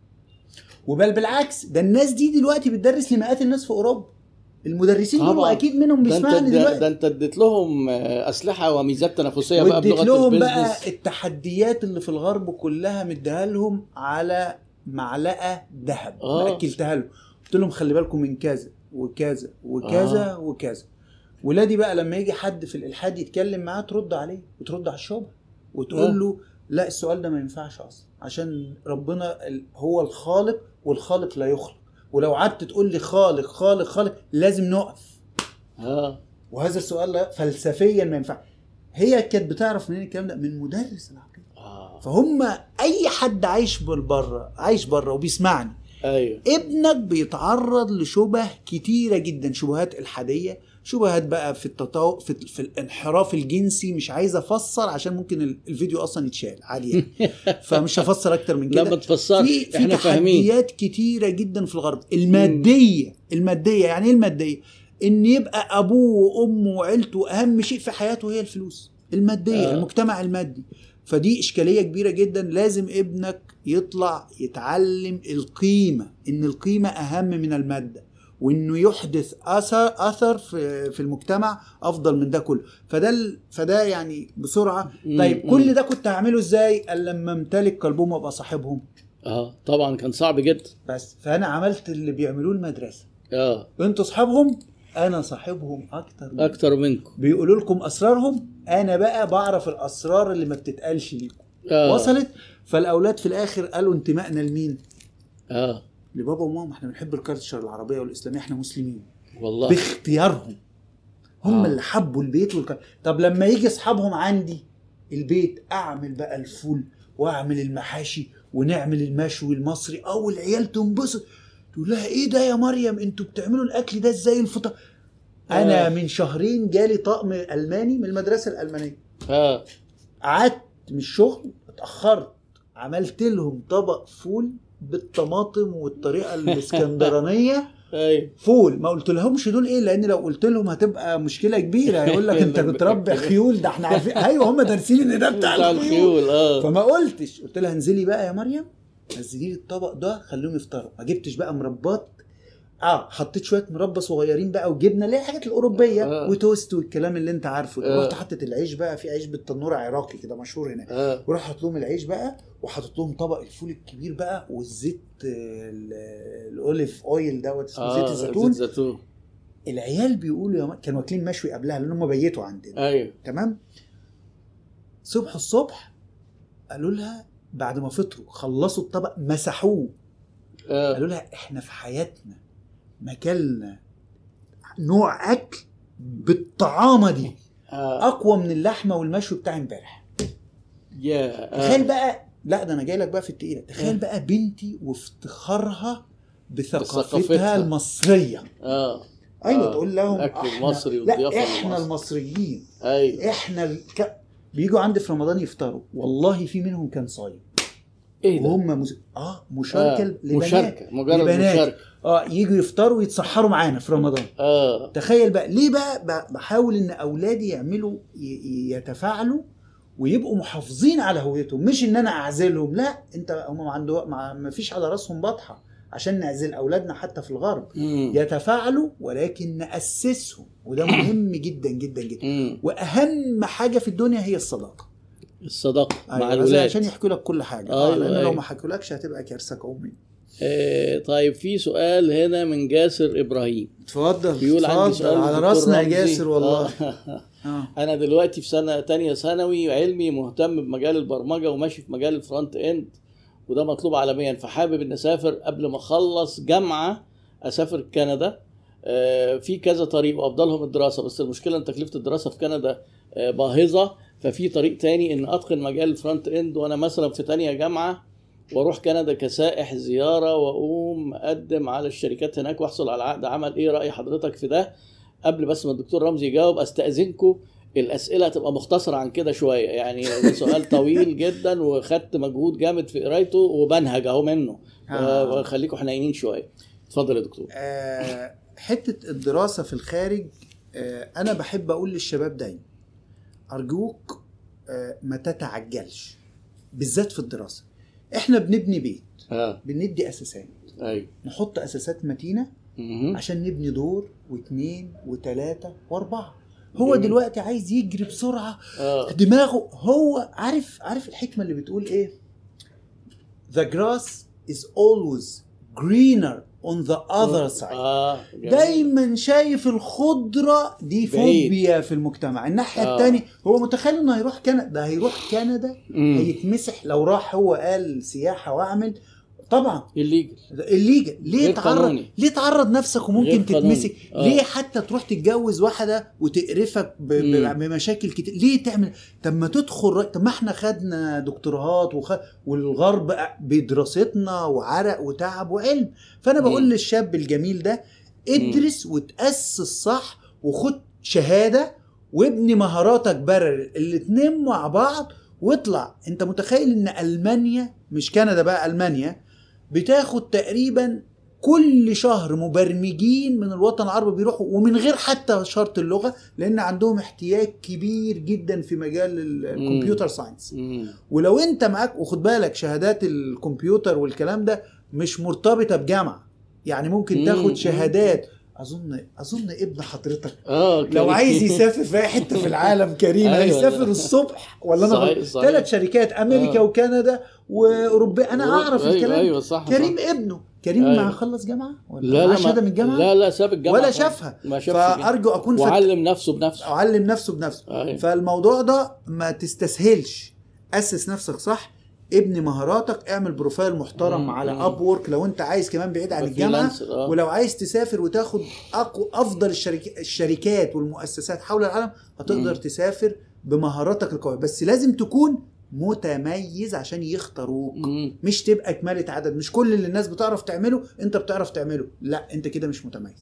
وبل بالعكس ده الناس دي دلوقتي بتدرس لمئات الناس في أوروبا المدرسين دول. أكيد منهم بيسمعني دلوقتي ده أنت اديت لهم آه، أسلحة وميزات تنافسية بقى بلغة لهم بقى التحديات اللي في الغرب كلها مديها لهم على معلقة ذهب آه. أكلتها لهم قلت لهم خلي بالكم من كذا وكذا وكذا آه. وكذا ولادي بقى لما يجي حد في الإلحاد يتكلم معاه ترد عليه وترد على الشبهه وتقول آه. له لا السؤال ده ما ينفعش أصلا عشان ربنا هو الخالق والخالق لا يخلق ولو قعدت تقول لي خالق خالق خالق لازم نقف. آه. وهذا السؤال فلسفيا ما ينفع. هي كانت بتعرف منين الكلام ده؟ من مدرس العقيدة. آه. فهم أي حد عايش بره عايش بره وبيسمعني أيوه. ابنك بيتعرض لشبه كتيرة جدا شبهات إلحادية شبهات بقى في التطو... في, في الانحراف الجنسي؟ مش عايز أفسر عشان ممكن ال- الفيديو أصلا يتشال عادي يعني. [LAUGHS] فمش هفسر أكتر من لا كده. ما تفسرش. في في إحنا فاهمين. تحديات كتيرة جدا في الغرب. المادية. المادية. يعني إيه المادية؟ إن يبقى أبوه وأمه وعيلته أهم شيء في حياته هي الفلوس. المادية آه. المجتمع المادي. فدي إشكالية كبيرة جدا. لازم ابنك يطلع يتعلم القيمة. إن القيمة أهم من المادة. وإنه يحدث اثر اثر في في المجتمع أفضل من ده كله. فده ال- فده يعني بسرعة. طيب. كل ده كنت هعمله إزاي؟ لما امتلك قلبهم وابقى صاحبهم. آه طبعا كان صعب جدا. بس فأنا عملت اللي بيعملوه المدرسة. آه. أنتوا اصحابهم أنا صاحبهم أكتر منكم. أكتر منكم. بيقولوا لكم أسرارهم أنا بقى بعرف الأسرار اللي ما بتتقالش ليكم. آه. وصلت؟ فالأولاد في الآخر قالوا انتمائنا لمين؟ آه. لبابا وماما إحنا بنحب الكالتشر العربية والإسلامية إحنا مسلمين. والله. باختيارهم. هم آه. اللي حبوا البيت والك... طب لما يجي أصحابهم عندي البيت أعمل بقى الفول وأعمل المحاشي ونعمل المشوي المصري أو العيال تنبسط. تقول لها إيه ده يا مريم؟ أنتوا بتعملوا الأكل ده إزاي؟ الفطار أنا آه. من شهرين جالي طقم ألماني من المدرسة الألمانية. آه. قعدت من الشغل اتأخرت عملت لهم طبق فول بالطماطم والطريقة الإسكندرانية. [LAUGHS] أيوه. فول. ما قلت لهمش دول إيه؟ لأن لو قلت لهم هتبقى مشكلة كبيرة. هيقول لك أنت [LAUGHS] بتربي خيول. ده إحنا عارفين. أيوه هم دارسين إن ده بتاع الخيول. الخيول آه. فما قلتش. قلت لها انزلي بقى يا مريم. نزلي لي الطبق ده خليهم يفطروا. ما جبتش بقى مربات. آه حطيت شوية مربى صغيرين بقى وجبنة اللي هي الحاجات الأوروبية آه. وتوست والكلام اللي انت عارفه آه. رحت حطيت العيش بقى في عيش بالتنور عراقي كده مشهور هناك آه. وراح حاطط لهم العيش بقى وحاطط لهم طبق الفول الكبير بقى والزيت آه، ال- الاوليف اويل دوت اسمه زيت آه الزيتون. زيت زيتون. العيال بيقولوا يا م... كانوا واكلين مشوي قبلها لأن هم بيتوا عندنا. أيوه. تمام؟ صبح الصبح قالوا لها بعد ما فطروا خلصوا الطبق مسحوه. آه. قالوا لها إحنا في حياتنا ما كلنا نوع أكل بالطعامه دي آه أقوى من اللحمة والمشوي بتاع امبارح يا تخيل آه. بقى لا ده أنا جاي لك بقى في التقيلة آه. تخيل بقى بنتي وافتخارها بثقافتها. المصرية آه أيوه آه. تقول لهم إحنا- المصري لا والضيافة إحنا المصري. المصريين أيوه إحنا الك... بيجوا عندي في رمضان يفطروا والله في منهم كان صايم إيه ده؟ وهم مز... آه مشاركة آه. لبنات مشاركة مجرد لبنات. مشاركة آه يجوا يفطروا ويتسحروا معانا في رمضان آه تخيل بقى ليه بقى بحاول إن أولادي يعملوا يتفاعلوا ويبقوا محافظين على هويتهم مش إن أنا أعزلهم لا أنت هم ما عنده ما ما فيش على راسهم بطحة عشان نعزل أولادنا حتى في الغرب مم. يتفاعلوا ولكن نأسسهم وده مهم جدا جدا جدا مم. وأهم حاجة في الدنيا هي الصداقة الصداقه مع أيوة، الولاد. عشان يحكوا لك كل حاجة. أيوة، آه لأن لو أيوة. ما حكولكش هتبقى كارثة قومية. آه طيب في سؤال هنا من جاسر إبراهيم. اتفضل. بيقول عندي اتفضل سؤال على راسنا يا. جاسر والله. آه. [LAUGHS] آه. أنا دلوقتي في سنة تانية ثانوي علمي مهتم بمجال البرمجة وماشي في مجال ال front end وده مطلوب عالميا. فحابب ان أسافر قبل ما أخلص جامعة أسافر كندا. آه، في كذا طريق وأفضلهم الدراسة. بس المشكلة إن تكلفة الدراسة في كندا آه، باهظة. ففي طريق تاني إن أتقن مجال ال front end وأنا مثلا في تانية جامعة وأروح كندا كسائح زيارة وأقوم أقدم على الشركات هناك وأحصل على عقد عمل. إيه رأي حضرتك في ده؟ قبل بس ما الدكتور رمزي يجاوب أستأذنكم الأسئلة تبقى مختصرة عن كده شوية. يعني سؤال [LAUGHS] طويل جدا وخدت مجهود جامد في قرايته وبنهج أهو منه. آه. خليكم حنينين شوية. اتفضل يا دكتور. آه، حتة الدراسة في الخارج آه، أنا بحب أقول للشباب دايما أرجوك آه، ما تتعجلش بالذات في الدراسة. إحنا بنبني بيت آه. بندي أساسات. أيوه نحط أساسات متينة. عشان نبني دور واثنين وثلاثه وأربعة. هو جميل. دلوقتي عايز يجري بسرعة. آه. دماغه هو عارف عارف الحكمة اللي بتقول إيه؟ The grass is always greener on the other side آه جميل. دايما شايف الخضرة دي. فوبيا في المجتمع الناحية آه. الثانية هو متخيل إنه هيروح كندا ده هيروح كندا مم. هيتمسح لو راح هو قال سياحة وأعمل طبعا illegal الليجل ليه تعرض قانوني. ليه تعرض نفسك وممكن. تتمسك آه. ليه حتى تروح تتجوز واحدة وتقرفك ب... ب... مم. بمشاكل كتير ليه تعمل طب ما تدخل طب ما إحنا خدنا دكتوراهات وخ... والغرب بدراستنا وعرق وتعب وعلم فأنا بقول مم. للشاب الجميل ده ادرس وتأسس صح وخد شهادة وابني مهاراتك برر الاتنين مع بعض واطلع انت متخيل إن المانيا مش كندا بقى ألمانيا بتاخد تقريبا كل شهر مبرمجين من الوطن العربي بيروحوا ومن غير حتى شرط اللغة لأن عندهم احتياج كبير جدا في مجال ال- الكمبيوتر ساينس. ولو أنت معاك وخد بالك شهادات الكمبيوتر والكلام ده مش مرتبطة بجامعة يعني ممكن مم. تاخد شهادات اظن أظن ابن حضرتك آه لو. عايز يسافر في أي حتة في العالم كريم أيوة. هيسافر الصبح ولا أنا. ثلاث شركات أمريكا آه. وكندا وأوروبا أنا أعرف أيوة الكلام أيوه صح كريم صح. ابنه كريم أيوة. ما خلص جامعة ولا لا لا شهاده من الجامعة لا لا ساب الجامعة ولا. شافها ما شافش فأرجو أكون. وعلم نفسه بنفسه علم نفسه بنفسه أيوة. فالموضوع ده ما تستسهلش أسس نفسك صح ابني مهاراتك اعمل بروفايل محترم مم. على. Upwork لو انت عايز كمان بعيد عن الجامعة آه. ولو عايز تسافر وتاخد أقو أفضل الشركات الشركات والمؤسسات حول العالم هتقدر مم. تسافر بمهاراتك القوية بس لازم تكون متميز عشان يختاروك مم. مش تبقى كمالة عدد مش كل اللي الناس بتعرف تعمله انت بتعرف تعمله لا انت كده مش متميز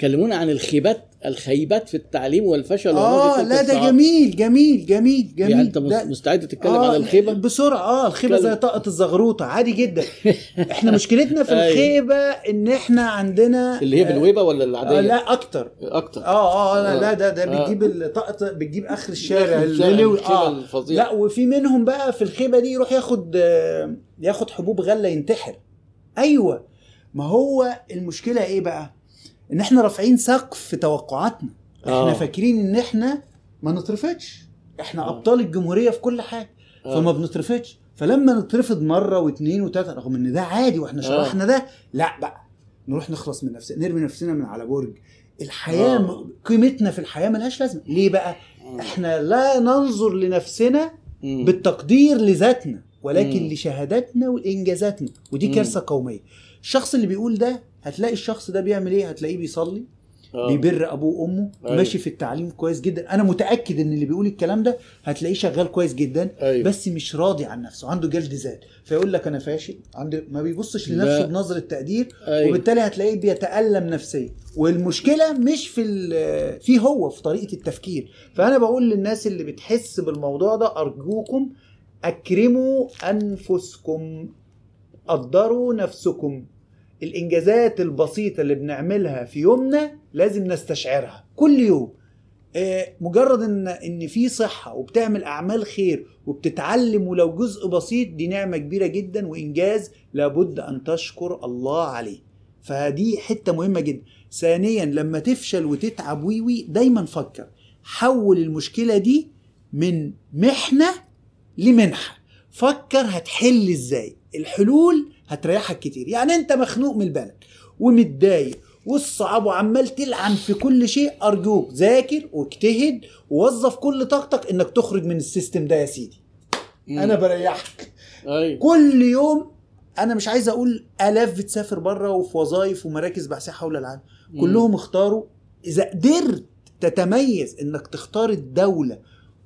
كلمونا عن الخيبات الخيبات في التعليم والفشل آه لا ده. جميل جميل جميل جميل يعني أنت مستعد تتكلم آه عن الخيبة؟ بسرعة آه الخيبة. زي طاقة الزغروطة عادي جدا. [LAUGHS] إحنا مشكلتنا في. الخيبة إن إحنا عندنا اللي هي بالويبة ولا آه العاديه لا أكتر. أكتر. آه آه لا, لا ده ده آه. بتجيب الطاقه بتجيب آخر الشارع الخيبة آه. الفظيعة. لا وفي منهم بقى في الخيبة دي يروح ياخد آه، ياخد حبوب غلة ينتحر. أيوه. ما هو المشكلة إيه بقى؟ إن إحنا رافعين سقف في توقعاتنا إحنا آه. فاكرين إن إحنا ما نترفضش إحنا آه. أبطال الجمهورية في كل حاجة آه. فما بنترفضش فلما نترفض مرة واثنين وثلاثه رغم إن ده عادي وإحنا آه. شرحنا ده لا بقى نروح نخلص من نفسنا نرمي نفسنا من على برج الحياة آه. قيمتنا في الحياة ملهاش لازمة ليه بقى إحنا لا ننظر لنفسنا. بالتقدير لذاتنا ولكن مم. لشهاداتنا وإنجازاتنا ودي. كارثة قومية الشخص اللي بيقول ده هتلاقي الشخص ده بيعمل إيه هتلاقيه بيصلي آه. بيبر أبوه وأمه أيوة. ماشي في التعليم كويس جدا أنا متأكد إن اللي بيقول الكلام ده هتلاقيه شغال كويس جدا أيوة. بس مش راضي عن نفسه عنده جلد ذات فيقول لك أنا فاشل عنده ما بيبصش لا. لنفسه بنظرة تقدير أيوة. وبالتالي هتلاقيه بيتألم نفسيا والمشكلة مش في ال- فيه هو في طريقة التفكير فأنا بقول للناس اللي بتحس بالموضوع ده أرجوكم أكرموا أنفسكم قدروا نفسكم. الإنجازات البسيطة اللي بنعملها في يومنا لازم نستشعرها كل يوم. آه، مجرد ان إن في صحة وبتعمل أعمال خير وبتتعلم ولو جزء بسيط دي نعمة كبيرة جدا وإنجاز لابد أن تشكر الله عليه. فدي حتة مهمة جدا. ثانيا لما تفشل وتتعب وي وي دايما فكر. حول المشكلة دي من محنة لمنحة. فكر هتحل إزاي. الحلول هتريحك كتير. يعني انت مخنوق من البلد ومتضايق والصعب وعمال تلعن في كل شيء أرجوك ذاكر واجتهد ووظف كل طاقتك إنك تخرج من ال system ده يا سيدي. مم. أنا بريحك. أيوه. كل يوم أنا مش عايز أقول آلاف بتسافر بره وفي وظائف ومراكز بحثية حول العالم. مم. كلهم اختاروا إذا قدرت تتميز إنك تختار الدولة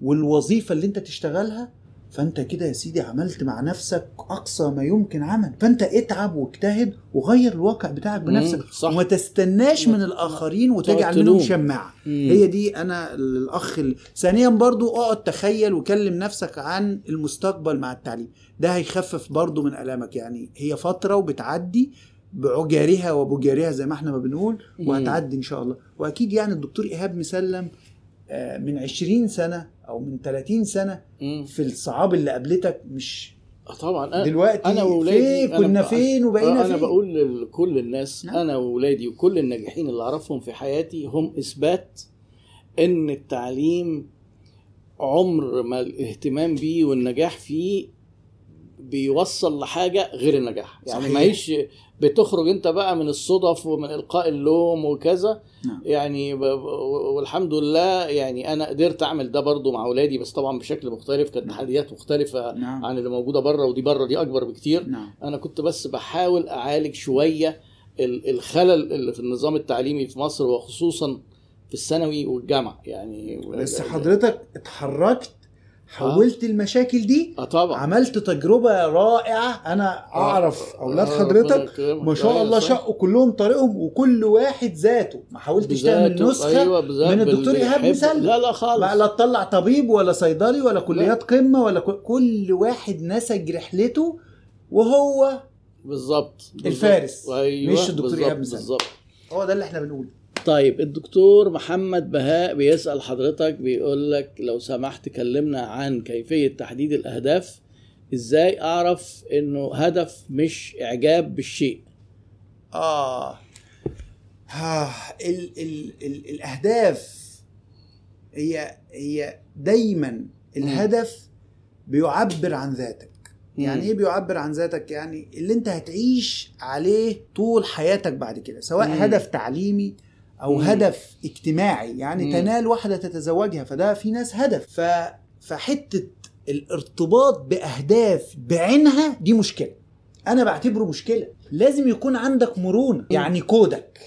والوظيفة اللي أنت تشتغلها فانت كده يا سيدي عملت مع نفسك أقصى ما يمكن عمل فانت اتعب واجتهد وغير الواقع بتاعك بنفسك صح. وما تستناش من الآخرين وتجعل منهم. شماعة. هي دي أنا الأخ ال- ثانيا برضو اقعد تخيل وكلم نفسك عن المستقبل مع التعليم ده هيخفف برضو من آلامك يعني هي فترة وبتعدي بعجارها وبجارها زي ما إحنا ما بنقول. وهتعدي إن شاء الله وأكيد يعني الدكتور إيهاب مسلم آه، من 20 سنة أو من 30 سنة مم. في الصعاب اللي قابلتك مش آه طبعا أنا دلوقتي أنا واولادي فين كنا فين وبقينا آه، فين أنا بقول لكل الناس نعم. أنا واولادي وكل الناجحين اللي أعرفهم في حياتي هم إثبات إن التعليم عمر ما الاهتمام بيه والنجاح فيه بيوصل لحاجة غير النجاح يعني صحيح. ما هيش بتخرج انت بقى من الصدف ومن إلقاء اللوم وكذا. نعم. يعني والحمد لله يعني أنا قدرت أعمل ده برضو مع أولادي بس طبعا بشكل مختلف كانت نعم. تحديات مختلفة نعم. عن اللي موجودة بره ودي بره دي أكبر بكتير. نعم. أنا كنت بس بحاول أعالج شوية ال- الخلل اللي في النظام التعليمي في مصر وخصوصا في الثانوي والجامعة. يعني بس حضرتك اتحركت حولت المشاكل دي آه طبعا عملت تجربة رائعة أنا أعرف أولاد آه، حضرتك ربنا يكرمك. ما شاء أيوة الله. شقوا كلهم طريقهم وكل واحد ذاته ما حاولتش تعمل نسخة أيوة من الدكتور يحب. مسلم. لا لا خالص لا تطلع طبيب ولا صيدلي ولا كليات قمة ولا كل- واحد نسج رحلته وهو بالظبط. الفارس، أيوة مش الدكتور إيهاب مسلم. بالظبط هو ده اللي إحنا بنقوله طيب الدكتور محمد بهاء بيسأل حضرتك بيقول لك لو سمحت كلمنا عن كيفية تحديد الأهداف إزاي أعرف إنه هدف مش إعجاب بالشيء؟ آه. آه ال ال ال الأهداف هي هي دايما الهدف بيعبر عن ذاتك. يعني. إيه بيعبر عن ذاتك؟ يعني اللي أنت هتعيش عليه طول حياتك بعد كده سواء. هدف تعليمي أو مم. هدف اجتماعي يعني مم. تنال واحدة تتزوجها فده في ناس هدف. ف فحتة الارتباط بأهداف بعينها دي مشكلة. أنا بعتبره مشكلة. لازم يكون عندك مرونة. يعني كودك.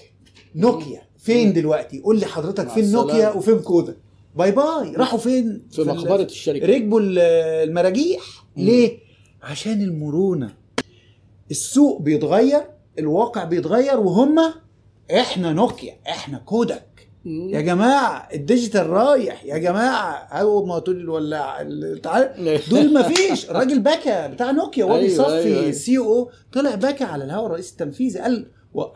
نوكيا. فين مم. دلوقتي؟ قول لي حضرتك فين نوكيا. وفين كودك. bye bye. راحوا فين؟ في ال- مقبرة الشركة. ركبوا ال- المراجيح. مم. ليه؟ عشان المرونة. السوق بيتغير الواقع بيتغير وهم إحنا نوكيا إحنا كودك يا جماعة الديجيتال رايح يا جماعة اول ما تقول الولاعه [LAUGHS] دول ما فيش الراجل بكى بتاع نوكيا وهو أيوة، بيصفي أيوة، أيوة. أو طلع بكى على الهواء الرئيس التنفيذي قال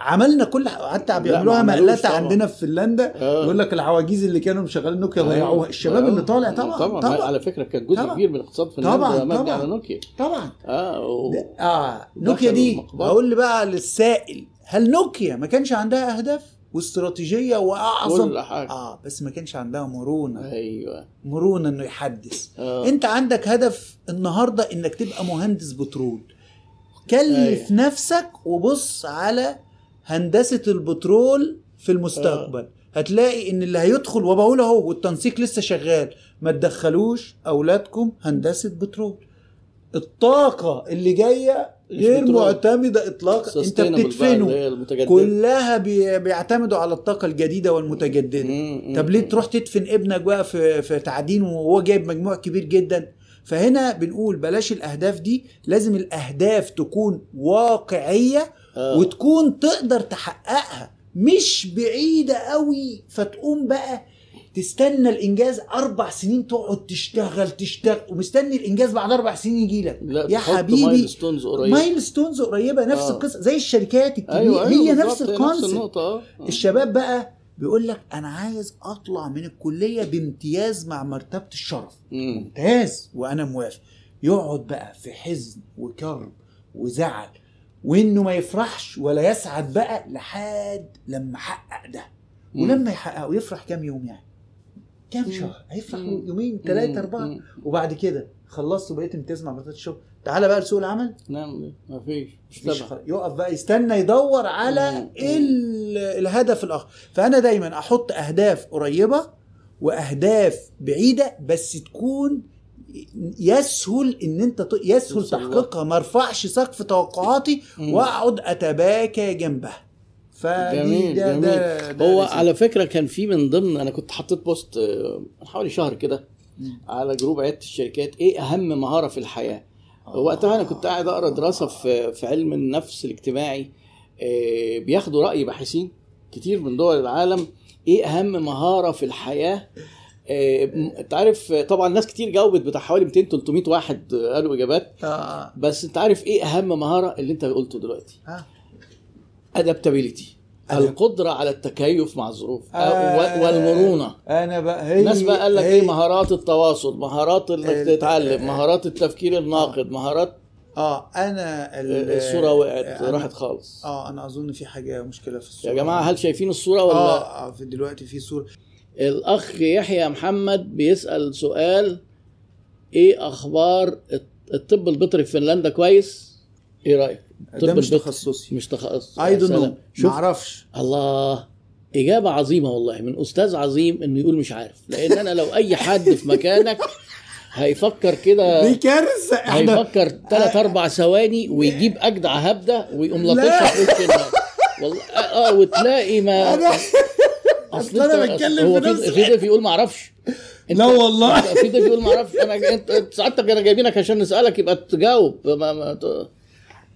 عملنا كل حتى بيعملوها مقلته. عندنا في فنلندا آه. يقول لك العواجيز اللي كانوا مشغلين نوكيا أيوة. ضيعوها الشباب آه. اللي طالع طبعا طبعا, طبعا على فكرة كان جزء طبعا. كبير من الاقتصاد في طبعا، طبعا. على نوكيا طبعا آه و... آه نوكيا دي لي بقى للسائل هل نوكيا ما كانش عندها أهداف؟ واستراتيجية وأعظم. كل حاجة. آه بس ما كانش عندها مرونة. أيوه. مرونة إنه يحدث. آه. أنت عندك هدف النهارده إنك تبقى مهندس بترول. كلف أيوة. نفسك وبص على هندسة البترول في المستقبل. هتلاقي إن اللي هيدخل وبقول أهو والتنسيق لسه شغال ما تدخلوش أولادكم هندسة بترول. الطاقة اللي جاية غير. معتمده اطلاقا أنت بتدفنه كلها بي- بيعتمدوا على الطاقة الجديدة والمتجددة مم، طب ليه. تروح تدفن ابنك بقى في في تعدين وهو جايب مجموع كبير جدا فهنا بنقول بلاش الأهداف دي لازم الأهداف تكون واقعية آه. وتكون تقدر تحققها مش بعيدة قوي فتقوم بقى تستنى الإنجاز أربع سنين تقعد تشتغل تشتغل ومستني الإنجاز بعد أربع سنين يجي لك. لا يا حبيبي milestones قريب. milestones قريبة نفس آه. القصة زي الشركات الكبيرة. أيوه أيوه هي نفس ال concept النقطة آه. آه. الشباب بقى بيقول لك أنا عايز أطلع من الكلية بامتياز مع مرتبة الشرف. مم. ممتاز وأنا موافق. يقعد بقى في حزن وكرب وزعل وإنه ما يفرحش ولا يسعد بقى لحد لما حقق ده. ولما يحققه يفرح كام يوم يعني؟ كام. شهر؟ هيفرح. يومين أربعة. مم. وبعد كده خلصت وبقيت امتياز مع مرتبة الشغل. تعالى بقى لسوق العمل. نعم ما فيش مش يقف بقى يستنى يدور على الهدف الآخر. فأنا دايما أحط أهداف قريبة وأهداف بعيدة بس تكون يسهل إن أنت يسهل. تحقيقها. ما أرفعش سقف توقعاتي. وأقعد أتباكى جنبها. جميل ده جميل. ده ده هو. على فكرة كان في من ضمن أنا كنت حطيت post آه، من حوالي شهر كده. على group عيادة الشركات إيه أهم مهارة في الحياة؟ وقتها أنا كنت قاعد أقرأ دراسة في في علم النفس الاجتماعي آه، بياخدوا رأي باحثين كتير من دول العالم إيه أهم مهارة في الحياة؟ آه، أنت عارف آه، طبعا ناس كتير جاوبت بتاع حوالي 200 300 واحد آه، قالوا إجابات بس أنت عارف إيه أهم مهارة اللي أنت قلته دلوقتي؟ ادابتابيلتي Adapt- القدرة على التكيف مع الظروف. آه. و- والمرونة. أنا بقى هي الناس بقى قال لك إيه؟ مهارات التواصل مهارات إنك ال- تتعلم مهارات التفكير الناقد مهارات آه أنا ال- الصورة وقعت أنا- راحت خالص. آه أنا أظن في حاجة مشكلة في الصورة. يا جماعة هل شايفين الصورة ولا آه آه في دلوقتي في صورة. الأخ يحيى محمد بيسأل سؤال إيه أخبار الطب البيطري في فنلندا كويس؟ إيه رأيك؟ ده مش. تخصصي. مش تخصص اي شوف ما أعرفش الله. إجابة عظيمة والله من أستاذ عظيم إنه يقول مش عارف. لأن أنا لو أي حد في مكانك هيفكر كده دي كارثه إحنا هيفكر ثلاث أربع ثواني ويجيب أجدع هبدة ويقوم لطشها في وش والله آه آه، وتلاقي ما أنا أنا أنت- بتكلم هو في في نفسي. في ضيف يقول ما أعرفش أنت- لا والله. في ضيف يقول ما أعرفش أنا أنت أنت سعادتك أنا جايبينك عشان نسألك يبقى تجاوب. ما ما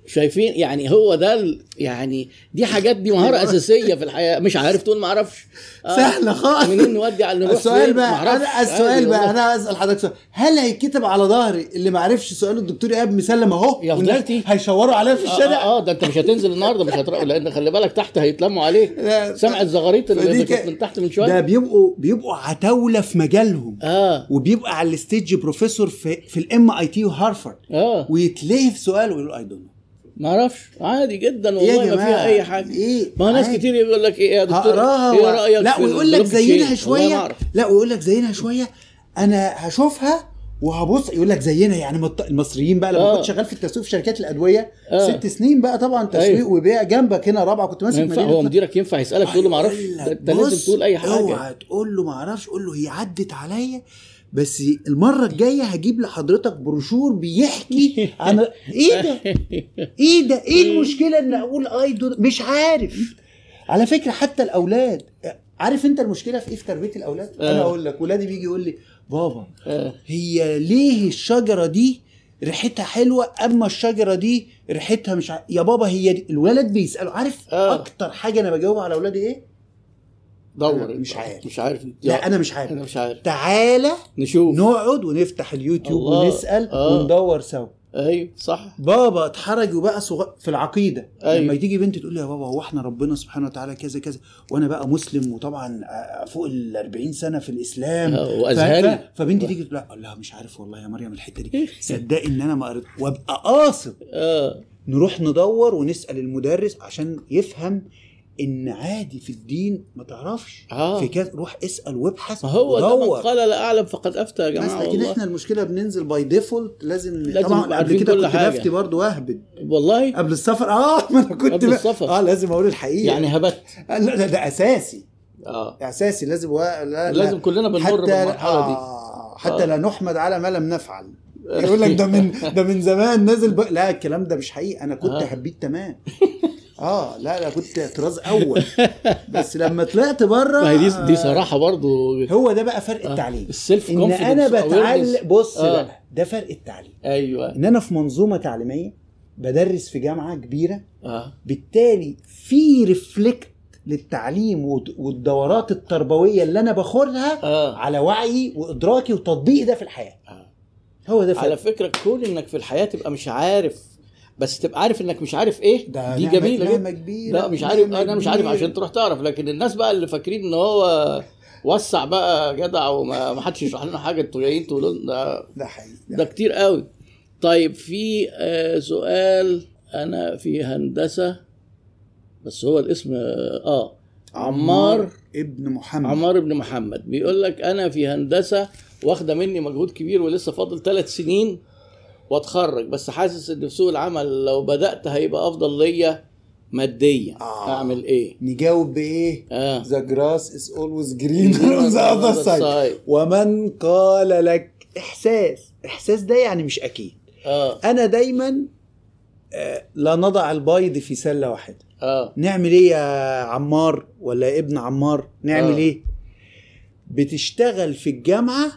شايفين يعني هو ده يعني دي حاجات دي مهارة [LAUGHS] أساسية في الحياة مش عارف تقول ما أعرفش. آه، سهلة خالص. منين نودي على نروح السؤال؟ بقى. أنا السؤال بقى. أنا أسأل حضرتك سؤال. هل هيتكتب على ظهري اللي ما عرفش سؤال الدكتور إيهاب مسلم أهو يا فضيلتي. هيشوروا عليا في آه, الشارع؟ آه آه ده أنت مش هتنزل النهارده مش هترقوا لأن خلي بالك تحت هيتلموا عليك. سمع الزغاريط اللي كانت من تحت من ده شوية بيبقوا بيبقوا عتاولة في مجالهم. آه. وبيبقى على الستيج بروفيسور في في الام اي تي وهارفارد آه. ويتلهي في سؤال ويقول اي دونت ما أعرفش عادي جدا والله ما؟ فيها أي حاجة إيه؟ ما هو ناس. كتير يقول لك إيه يا دكتور إيه و- رأيك لا ويقول لك ما شوية. لا ويقول لك زينا شوية أنا هشوفها وهبص يقول لك زينا يعني المصريين بقى لما آه. كنت شغال في التسويق في شركات الأدوية آه. ست سنين بقى طبعا تسويق أيوه. وبيع جنبك هنا رابعة كنت ما ماسك ينفع هو مدينه مديرك ينفع يسألك تقول له ما أعرفش هيقول لك ده لازم تقول أي حاجة أوعى تقول له ما أعرفش قول له هي عدت عليا بس المرة الجاية هجيب لحضرتك بروشور بيحكي عن [LAUGHS] إيه ده إيه ده إيه المشكلة إن أقول آي دون مش عارف على فكرة حتى الأولاد عارف أنت المشكلة في إيه في تربية الأولاد أنا آه. أقول لك ولادي بيجي يقول لي بابا آه. هي ليه الشجرة دي ريحتها حلوة أما الشجرة دي ريحتها مش ع... يا بابا هي دي الولد بيسالوا عارف آه. أكتر حاجة أنا بجاوب على أولادي إيه دور. مش عارف. مش عارف. لا أنا مش عارف. أنا مش عارف. تعالى نشوف. نقعد ونفتح اليوتيوب الله. ونسأل آه. وندور سوا. أيوه صح. بابا اتحرج وبقى صغ... في العقيدة. أيوة. لما تيجي بنت تقول لي يا بابا هو إحنا ربنا سبحانه وتعالى كذا كذا وأنا بقى مسلم وطبعا آه، فوق ال 40 سنة في الإسلام. آه،. ف... ف... فبنتي تيجي تقول لا مش عارف والله يا مريم الحتة دي. صدقي إن أنا ما قريت. وأبقى قاصد. آه. نروح ندور ونسأل المدرس عشان يفهم إن عادي في الدين ما تعرفش. آه. في كذا روح اسأل وابحث ما هو ده من ودور. قال لا أعلم فقد أفتى يا بس جماعة لكن والله. إحنا المشكلة بننزل by default لازم, لازم طبعا قبل كده كنت حاجة. بفتي برضه واهبد والله؟ قبل السفر؟ آه [LAUGHS] ما أنا كنت قبل السفر. آه لازم أقول الحقيقة. يعني هبت. لا ده, ده أساسي. آه. أساسي لازم و... لا لا. لازم كلنا بنمر حتى بالمرحلة دي. آه حتى آه. لا نحمد على ما لم نفعل. [LAUGHS] يقول لك ده من [LAUGHS] ده من زمان نازل ب... لا الكلام ده مش حقيقي. أنا كنت آه. هبيت تمام. آه لا لا كنت طراز أول. بس لما طلعت بره ما هي دي دي صراحة برضو هو ده بقى فرق آه. التعليم. السيلف إن أنا بتعلم بص آه. بقى ده فرق التعليم. أيوه. إن أنا في منظومة تعليمية بدرس في جامعة كبيرة آه. بالتالي في ريفلكت للتعليم والد- والدورات التربوية اللي أنا باخدها آه. على وعي وإدراكي وتطبيقي ده في الحياة. آه. هو ده على فرق فكرة كون إنك في الحياة تبقى مش عارف بس تبقى عارف إنك مش عارف إيه؟ ده دي جميلة نعمة جدا كبيرة لا مش عارف أنا مش عارف كبيرة. عشان تروح تعرف لكن الناس بقى اللي فاكرين إن هو وسع بقى جدع وما ما حدش يشرح لنا حاجة أنتوا جايين تقولوا لنا ده حقيقي ده كتير قوي. طيب في آه سؤال أنا في هندسة بس هو الاسم آه عمار ابن محمد. عمار بن محمد. بيقول لك أنا في هندسة واخدة مني مجهود كبير ولسه فاضل ثلاث سنين واتخرج بس حاسس إن في سوق العمل لو بدأت هيبقى أفضل ليا ماديا. آه. أعمل إيه؟ نجاوب بإيه؟ the grass is always green. ومن قال لك إحساس إحساس ده يعني مش أكيد. آه. أنا دايما آه، لا نضع البيض في سلة واحدة. آه. نعمل إيه يا عمار ولا يا ابن عمار؟ نعمل آه. إيه؟ بتشتغل في الجامعة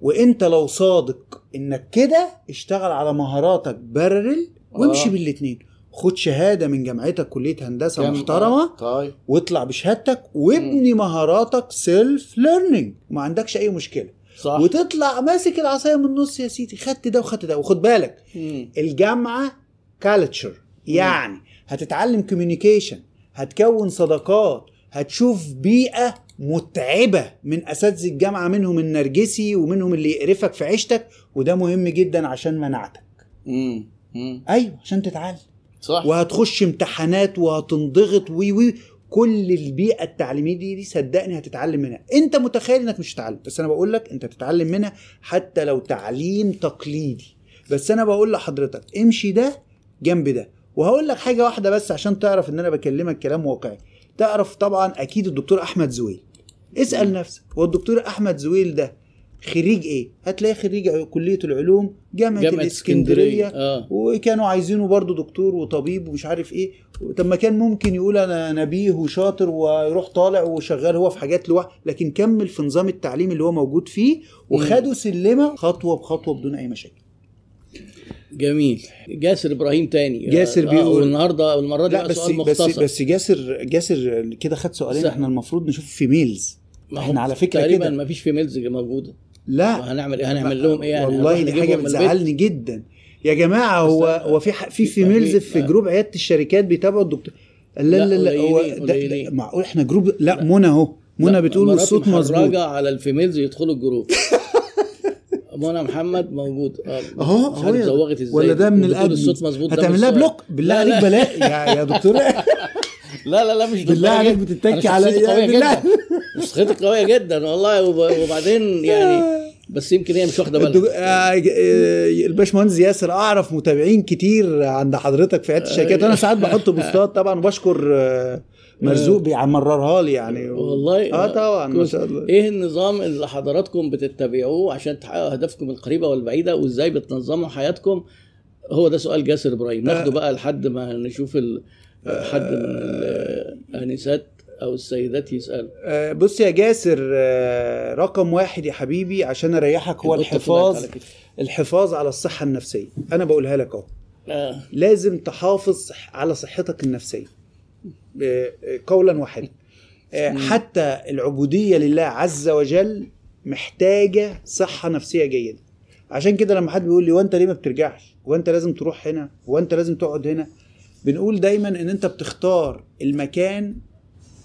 وانت لو صادق انك كده اشتغل على مهاراتك parallel وامشي آه. بالاتنين. خد شهادة من جامعتك كلية هندسة محترمة طيب. واطلع بشهادتك وابني مهاراتك self learning ما عندكش أي مشكلة. صح. وتطلع ماسك العصاية من النص يا سيدي. خدت ده وخدت ده. وخد بالك مم. الجامعة culture يعني هتتعلم communication هتكون صداقات هتشوف بيئة متعبة من أساتذة الجامعة منهم النرجسي ومنهم اللي يقرفك في عيشتك وده مهم جدا عشان مناعتك. مم. مم. أيوه عشان تتعلم. صح. وهتخش امتحانات وهتنضغط و و كل البيئة التعليمية دي, دي صدقني هتتعلم منها. أنت متخيل إنك مش هتتعلم بس أنا بقول لك أنت تتعلم منها حتى لو تعليم تقليدي. بس أنا بقول لحضرتك امشي ده جنب ده. وهقول لك حاجة واحدة بس عشان تعرف إن أنا بكلمك كلام واقعي. تعرف طبعا أكيد الدكتور أحمد زويل. اسأل نفسك هو الدكتور أحمد زويل ده خريج إيه؟ هتلاقيه خريج كلية العلوم جامعة, جامعة الإسكندرية آه. وكانوا عايزينه برضه دكتور وطبيب ومش عارف إيه. طب ما كان ممكن يقول أنا نبيه وشاطر ويروح طالع وشغال هو في حاجات لوحده لكن كمل في نظام التعليم اللي هو موجود فيه وخدوا سلمة خطوة بخطوة بدون أي مشاكل. جميل. جاسر إبراهيم تاني. جاسر آه، بيقول- والنهارده والمرة دي لا بس سؤال بس مختصر. بس جاسر جاسر كده خد سؤالين. إحنا المفروض نشوف females. إحنا على فكرة تقريبا كده. ما فيش في ميلز موجودة. لا. هنعمل إيه هنعمل لهم إيه يعني؟ والله دي حاجة؟ بتزعلني جدا. يا جماعة هو. هو في في في ما في- ما- جروب عيادة الشركات بيتابعوا الدكتور. لا لا لا، هو ده-. معقول إحنا جروب لا منى أهو. منى بتقول الصوت مظبوط. على ال females يدخلوا الجروب. [LAUGHS] منى محمد موجود. آه أهو أهو زوغت إزاي. ولا ده من ال admin الصوت مظبوط؟ هتعمل لها. block؟ بالله عليك لا. بلاش يا يا دكتور. [LAUGHS] لا لا لا مش بالله عليك. بتتكي على- بالله. [LAUGHS] شخصيتي قوية جدا والله. وب- وبعدين يعني [LAUGHS] بس يمكن هي مش الدك- بالها. آه، آه، الباشمهندس ياسر أعرف متابعين كتير عند حضرتك في عياده الشركات. وأنا ساعات بحط [LAUGHS] post ات طبعا وبشكر آه، مرزوق بيمررها لي يعني. [LAUGHS] والله. آه طبعا ما. شاء الله. إيه النظام اللي حضراتكم بتتبعوه عشان تحققوا أهدافكم القريبة والبعيدة وإزاي بتنظموا حياتكم؟ هو ده سؤال جاسر إبراهيم. ناخده بقى لحد ما نشوف ال... حد من الانسات أو السيدات يسأل. آه، بص يا جاسر آه، رقم واحد يا حبيبي عشان أريحك هو الحفاظ. الحفاظ على الصحة النفسية. أنا بقولها لك أهو. آه. لازم تحافظ على صحتك النفسية. قولا واحدا. حتى العبودية لله عز وجل محتاجة صحة نفسية جيدة. عشان كده لما حد بيقول لي وأنت ليه ما بترجعش؟ وأنت لازم تروح هنا؟ وأنت لازم تقعد هنا؟ بنقول دايما إن أنت بتختار المكان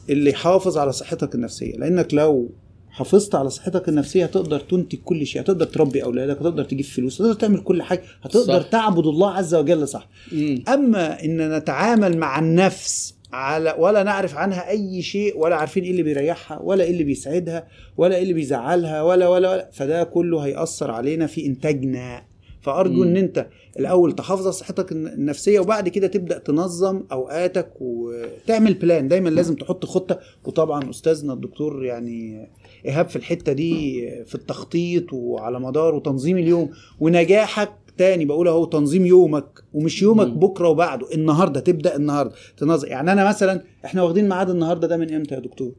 اللي يحافظ على صحتك النفسية لأنك لو حافظت على صحتك النفسية هتقدر تنتج كل شيء هتقدر تربي أولادك هتقدر تجيب فلوس هتقدر تعمل كل حاجة هتقدر صح. تعبد الله عز وجل صح مم. أما إن نتعامل مع النفس على ولا نعرف عنها أي شيء ولا عارفين إيه اللي بيريحها ولا إيه اللي بيسعدها ولا إيه اللي بيزعلها ولا ولا, ولا فده كله هيأثر علينا في إنتاجنا فأرجو مم. إن أنت الأول تحافظ على صحتك الن- النفسية وبعد كده تبدأ تنظم أوقاتك وتعمل بلان دايما لازم تحط خطة. وطبعا أستاذنا الدكتور يعني إيهاب في الحتة دي في التخطيط وعلى مدار وتنظيم اليوم. ونجاحك تاني بقول أهو تنظيم يومك ومش يومك. بكرة وبعده النهارده تبدأ النهارده تنظم يعني أنا مثلا إحنا واخدين ميعاد النهارده ده من إمتى يا دكتور؟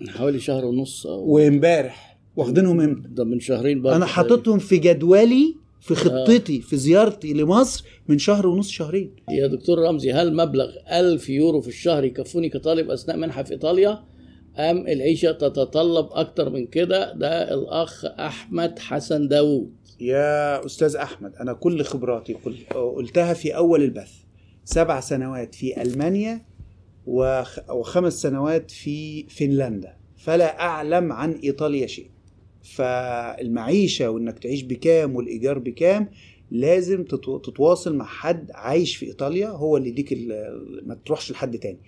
من حوالي شهر ونص أو وإمبارح. واخدينهم إمتى؟ ده من شهرين برضه أنا حاططهم في جدولي في خطتي في زيارتي لمصر من شهر ونص شهرين. يا دكتور رمزي هل مبلغ 1000 يورو في الشهر يكفوني كطالب أثناء منحة في إيطاليا؟ أم العيشة تتطلب أكتر من كده؟ ده الأخ أحمد حسن داوود. يا أستاذ أحمد أنا كل خبراتي قل- قلتها في أول البث. سبع سنوات في ألمانيا وخ- وخمس سنوات في فنلندا. فلا أعلم ايطاليا إيطاليا شيء. فالمعيشة وإنك تعيش بكام والإيجار بكام لازم تتو- تتواصل مع حد عايش في إيطاليا هو اللي يديك ما تروحش لحد تاني.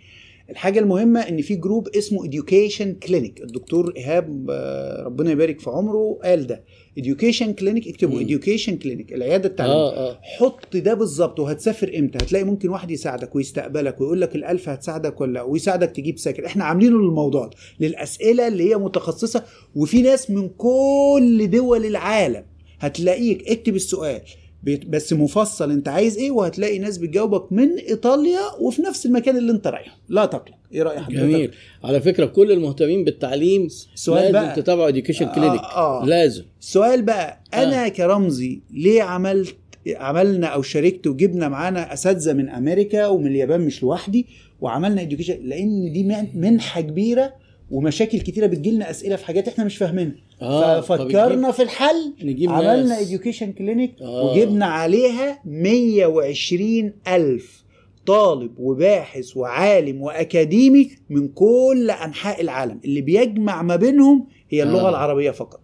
الحاجة المهمة إن في جروب اسمه education clinic. الدكتور إيهاب آه، ربنا يبارك في عمره قال ده. Education clinic اكتبوا education clinic العيادة التعليميه آه آه. حط ده بالظبط وهتسافر إمتى؟ هتلاقي ممكن واحد يساعدك ويستقبلك ويقول لك الألف هتساعدك ولا لا ويساعدك تجيب ساكن. إحنا عاملينه للموضوع ده للأسئلة اللي هي متخصصة. وفي ناس من كل دول العالم هتلاقيك اكتب السؤال. بس مفصل انت عايز إيه وهتلاقي ناس بتجاوبك من إيطاليا وفي نفس المكان اللي انت رايحه. لا تقلق. إيه رأي حضرتك؟ جميل. على فكرة كل المهتمين بالتعليم سؤال لازم بقى. تتابعوا Education Clinic آه. لازم. السؤال بقى. آه. أنا كرمزي ليه عملت عملنا أو شاركت وجبنا معانا أساتذة من أمريكا ومن اليابان مش لوحدي وعملنا education لأن دي من- منحة كبيرة ومشاكل كتيرة بتجيلنا أسئلة في حاجات إحنا مش فاهمينها آه، ففكرنا في الحل نجيب عملنا. Education Clinic آه. وجبنا عليها 120 ألف طالب وباحث وعالم وأكاديمي من كل أنحاء العالم اللي بيجمع ما بينهم هي اللغة آه. العربية فقط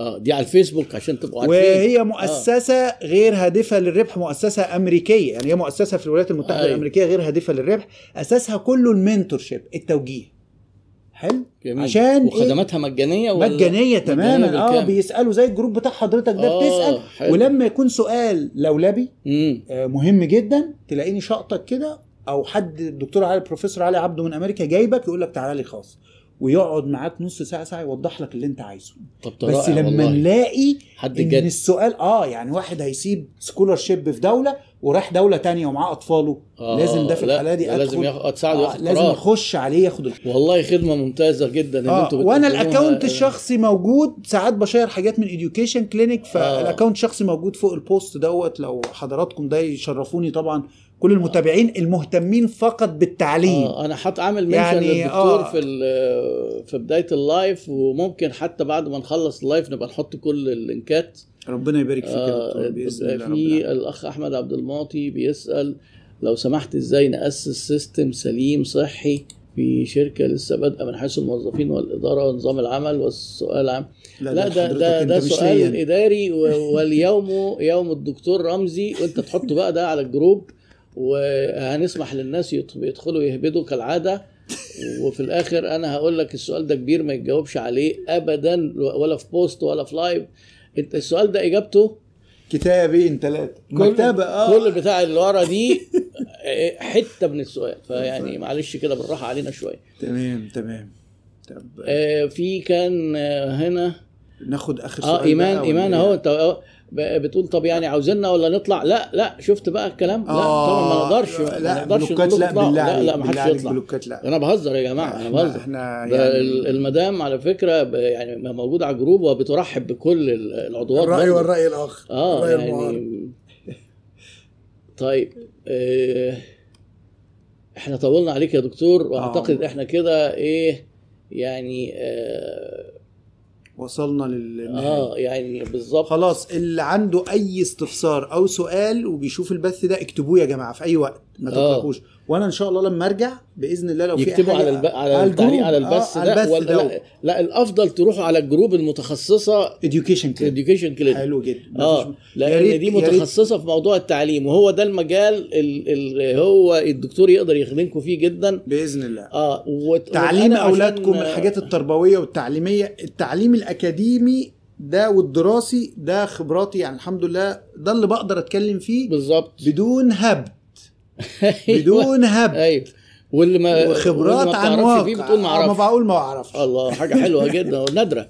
آه دي على الفيسبوك عشان تبقوا عارفين وهي مؤسسة غير هادفة للربح مؤسسة أمريكية يعني هي مؤسسة في الولايات المتحدة أيوة. الأمريكية غير هادفة للربح أساسها كله ال mentorship التوجيه حلو جميل عشان إيه؟ وخدماتها مجانية ولا مجانية تماما آه بالكامل؟ بيسألوا زي ال group بتاع حضرتك ده آه، بتسأل حلو. ولما يكون سؤال لولبي آه، مهم جدا تلاقيني شقطك كده أو حد الدكتور علي البروفيسور علي عبده من أمريكا جايبك يقول لك تعالى لي خاص ويقعد معاك نص ساعة ساعة يوضح لك اللي انت عايزه. طب بس لما والله. نلاقي حد إن جد. السؤال آه يعني واحد هيسيب scholarship في دولة وراح دولة تانية ومعاه أطفاله آه، لازم ده في لا، الحالة دي ده لازم أدخل- ياخد تساعده آه ياخد لازم اخش عليه ياخد ال- والله خدمة ممتازة جدا ان آه أنتوا وأنا. ال account الشخصي موجود. ساعات بشير حاجات من Education Clinic فال account الشخصي موجود فوق ال post دوت. لو حضراتكم ده يشرفوني طبعا. كل المتابعين المهتمين فقط بالتعليم آه أنا حاط عامل mention يعني يعني للدكتور آه. في في بداية ال live وممكن حتى بعد ما نخلص ال live نبقى نحط كل ال link ات ربنا يبارك فيك يا آه دكتور بإذن الله رب في. الأخ أحمد عبد المعطي بيسأل لو سمحت إزاي نأسس system سليم صحي في شركة لسه بادئة من حيث الموظفين والإدارة ونظام العمل والسؤال عام لا ده حضرتك ده ده مش سؤال ليا. إداري واليوم يوم الدكتور رمزي وأنت تحطه بقى ده على ال group وهنسمح للناس يدخلوا يهبدوا كالعادة. [LAUGHS] وفي الآخر أنا هقول لك السؤال ده كبير ما يتجاوبش عليه ابدا ولا في post ولا في live أنت السؤال ده إجابته؟ كتابين ثلاثة كل مكتبة آه. كل بتاع اللي ورا دي [LAUGHS] حتة من السؤال. فيعني معلش كده بالراحة علينا شوية. تمام تمام. طب. آه، في كان آه، هنا. ناخد آخر سؤال آه إيمان ايمان أهو إيه؟ أنت بتقول طب يعني عاوزيننا ولا نطلع لا لا شفت بقى الكلام لا آه، طبعا ما نقدرش ما لا نقدرش بلوكات لا. بالله لا لا عليك، ما حدش يطلع بلوكات لا أنا بهزر يا جماعة أنا بهزر إحنا يعني ال- المدام على فكرة يعني موجودة على الجروب وبترحب بكل ال- العضوات الرأي. والرأي الآخر آه الرأي المعارض. يعني [LAUGHS] طيب آه إحنا طولنا عليك يا دكتور واعتقد آه. إحنا كده إيه يعني آه, وصلنا للنهايه آه يعني بالظبط. خلاص اللي عنده أي استفسار أو سؤال وبيشوف البث ده اكتبوه يا جماعة في أي وقت ما آه. وأنا ان شاء الله لما ارجع باذن الله لو في يكتبوا على الب... على التعليق على البث آه ده على البث ولا ده. لا, لا الأفضل تروحوا على الجروب المتخصصة education كده education clinic. حلو جدا. آه لأن دي متخصصة في موضوع التعليم وهو ده المجال اللي هو الدكتور يقدر يخدمكم فيه جدا. بإذن الله. آه وت... تعليم وأنا عشان- أولادكم الحاجات التربوية والتعليمية التعليم الأكاديمي ده والدراسي ده خبراتي يعني الحمد لله ده اللي بقدر أتكلم فيه بالظبط. بدون هبد. بدون هبد. أيوه. واللي ما واللي وخبرات ما عن واقع فيه بتقول ما آه، ما أعرفش. بقول ما أعرفش. الله حاجة حلوة جدا ونادرة.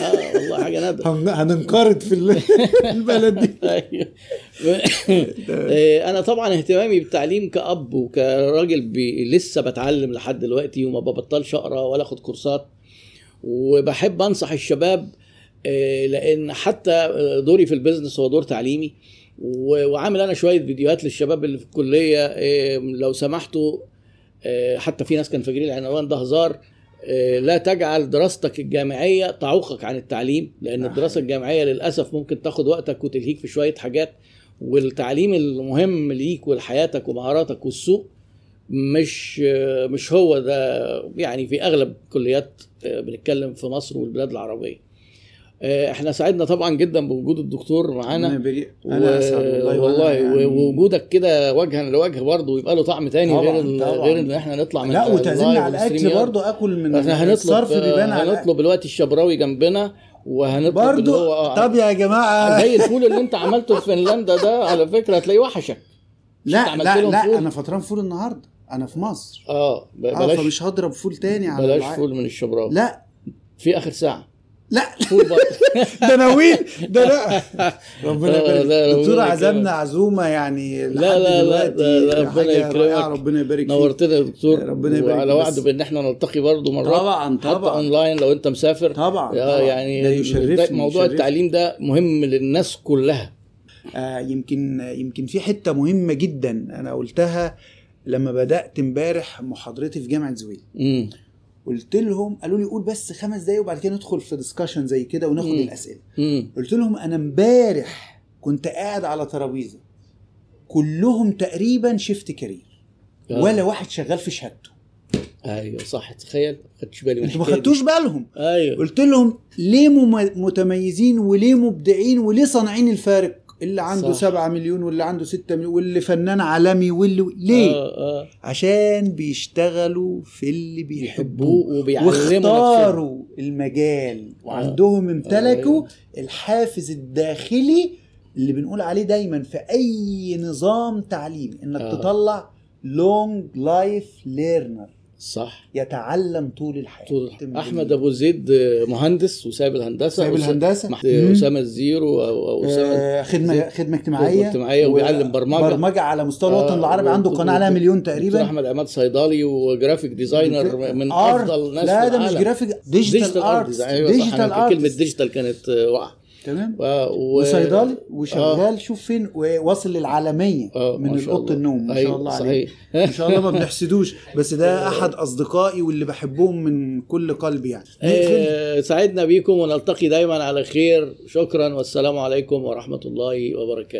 آه والله حاجة نادرة. هن- هننقرض في ال- [LAUGHS] البلد دي. أيوة. [LAUGHS] آه، أنا طبعا اهتمامي بالتعليم كأب وكراجل بي لسه بتعلم لحد دلوقتي وما ببطلش أقرأ ولا أخد كورسات. وبحب أنصح الشباب آه، لأن حتى دوري في البيزنس هو دور تعليمي. وعامل أنا شوية فيديوهات للشباب اللي في الكلية آه، لو سمحتوا آه، حتى في ناس كان فاكرين العنوان ده هزار آه، لا تجعل دراستك الجامعية تعوقك عن التعليم لأن الدراسة الجامعية للأسف ممكن تاخد وقتك وتلهيك في شوية حاجات والتعليم المهم ليك ولحياتك ومهاراتك والسوق مش مش هو ده يعني في أغلب كليات بنتكلم في مصر والبلاد العربية. إحنا سعدنا طبعا جدا بوجود الدكتور معانا. و- والله والله يعني- ووجودك كده وجها لوجه برضه ويبقى له طعم تاني طبعاً، غير ال- طبعاً. غير إن إحنا نطلع من لا وتعزمني على الأكل برضه آكل من إحنا هنطلب الصرف بيبان هنطلب دلوقتي الشبراوي جنبنا وهنطلب برضه هو طب يا جماعة. [LAUGHS] زي الفول اللي انت عملته في فنلندا ده على فكرة هتلاقيه وحشك. لا لا لا فول؟ أنا فطران فول النهارده أنا في مصر. آه آه بلاش فمش هضرب فول تاني على بلاش فول من الشبراوي. لا. في آخر ساعة. لا. [LAUGHS] ده ناويل ده لا. [LAUGHS] ربنا لا، يبارك لا، دكتور عزمنا. عزومة يعني لا، لا، ده ربنا يكرمك. ربنا يبارك فيك. نورتنا يا دكتور. ربنا يبارك وعلى. وعد بإن إحنا نلتقي برضه مرات طبعا حتى طبعا. اونلاين لو أنت مسافر. طبعا طبعا. يعني ده يشرفني موضوع يشرفني. التعليم ده مهم للناس كلها. آه يمكن يمكن في حتة مهمة جدا أنا قلتها لما بدأت امبارح محاضرتي في جامعة زويل. قلت لهم قالوا لي قول بس خمس دقايق وبعد كده ندخل في discussion زي كده وناخد مم. الأسئلة. امم قلت لهم أنا امبارح كنت قاعد على ترابيزة. كلهم تقريبا shift career آه. ولا واحد شغال في شهادته. أيوه صح تخيل. ما خدتش بالي أنتوا ما. خدتوش بالهم؟ أيوه. قلت لهم ليه مم- متميزين وليه مبدعين وليه صانعين الفارق؟ اللي عنده صح. سبعة مليون واللي عنده ستة مليون واللي فنان عالمي واللي ليه؟ آه آه عشان بيشتغلوا في اللي بيحبوه وبيعلموا نفسهم واختاروا المجال وعندهم امتلكوا أيوة. الحافز الداخلي اللي بنقول عليه دايما في أي نظام تعليمي إنك آه. تطلع long life learner صح. يتعلم طول الحياة. طول تم أحمد أبو زيد آه، مهندس وسايب الهندسة. سايب الهندسة. اسامه الزيرو أو أو اسامه آه، خدمه. خدمة اجتماعية. خدمة اجتماعية وبيعلم برمجة. برمجة على مستوى الوطن آه، العربي عنده قناة عليها مليون تقريبا. أحمد عماد صيدلي و graphic designer من. أفضل ناس لا ده مش. graphic digital art digital أنا كلمة art digital كانت آه، واقعة. تمام؟ و... و... وصيدلي وشغال شوف فين واصل للعالمية آه، من الله. النوم ما شاء الله عليه. ما [LAUGHS] شاء الله ما بنحسدوش بس ده [LAUGHS] أحد أصدقائي واللي بحبهم من كل قلبي يعني. آه، سعدنا بيكم ونلتقي دايما على خير. شكرا والسلام عليكم ورحمة الله وبركاته.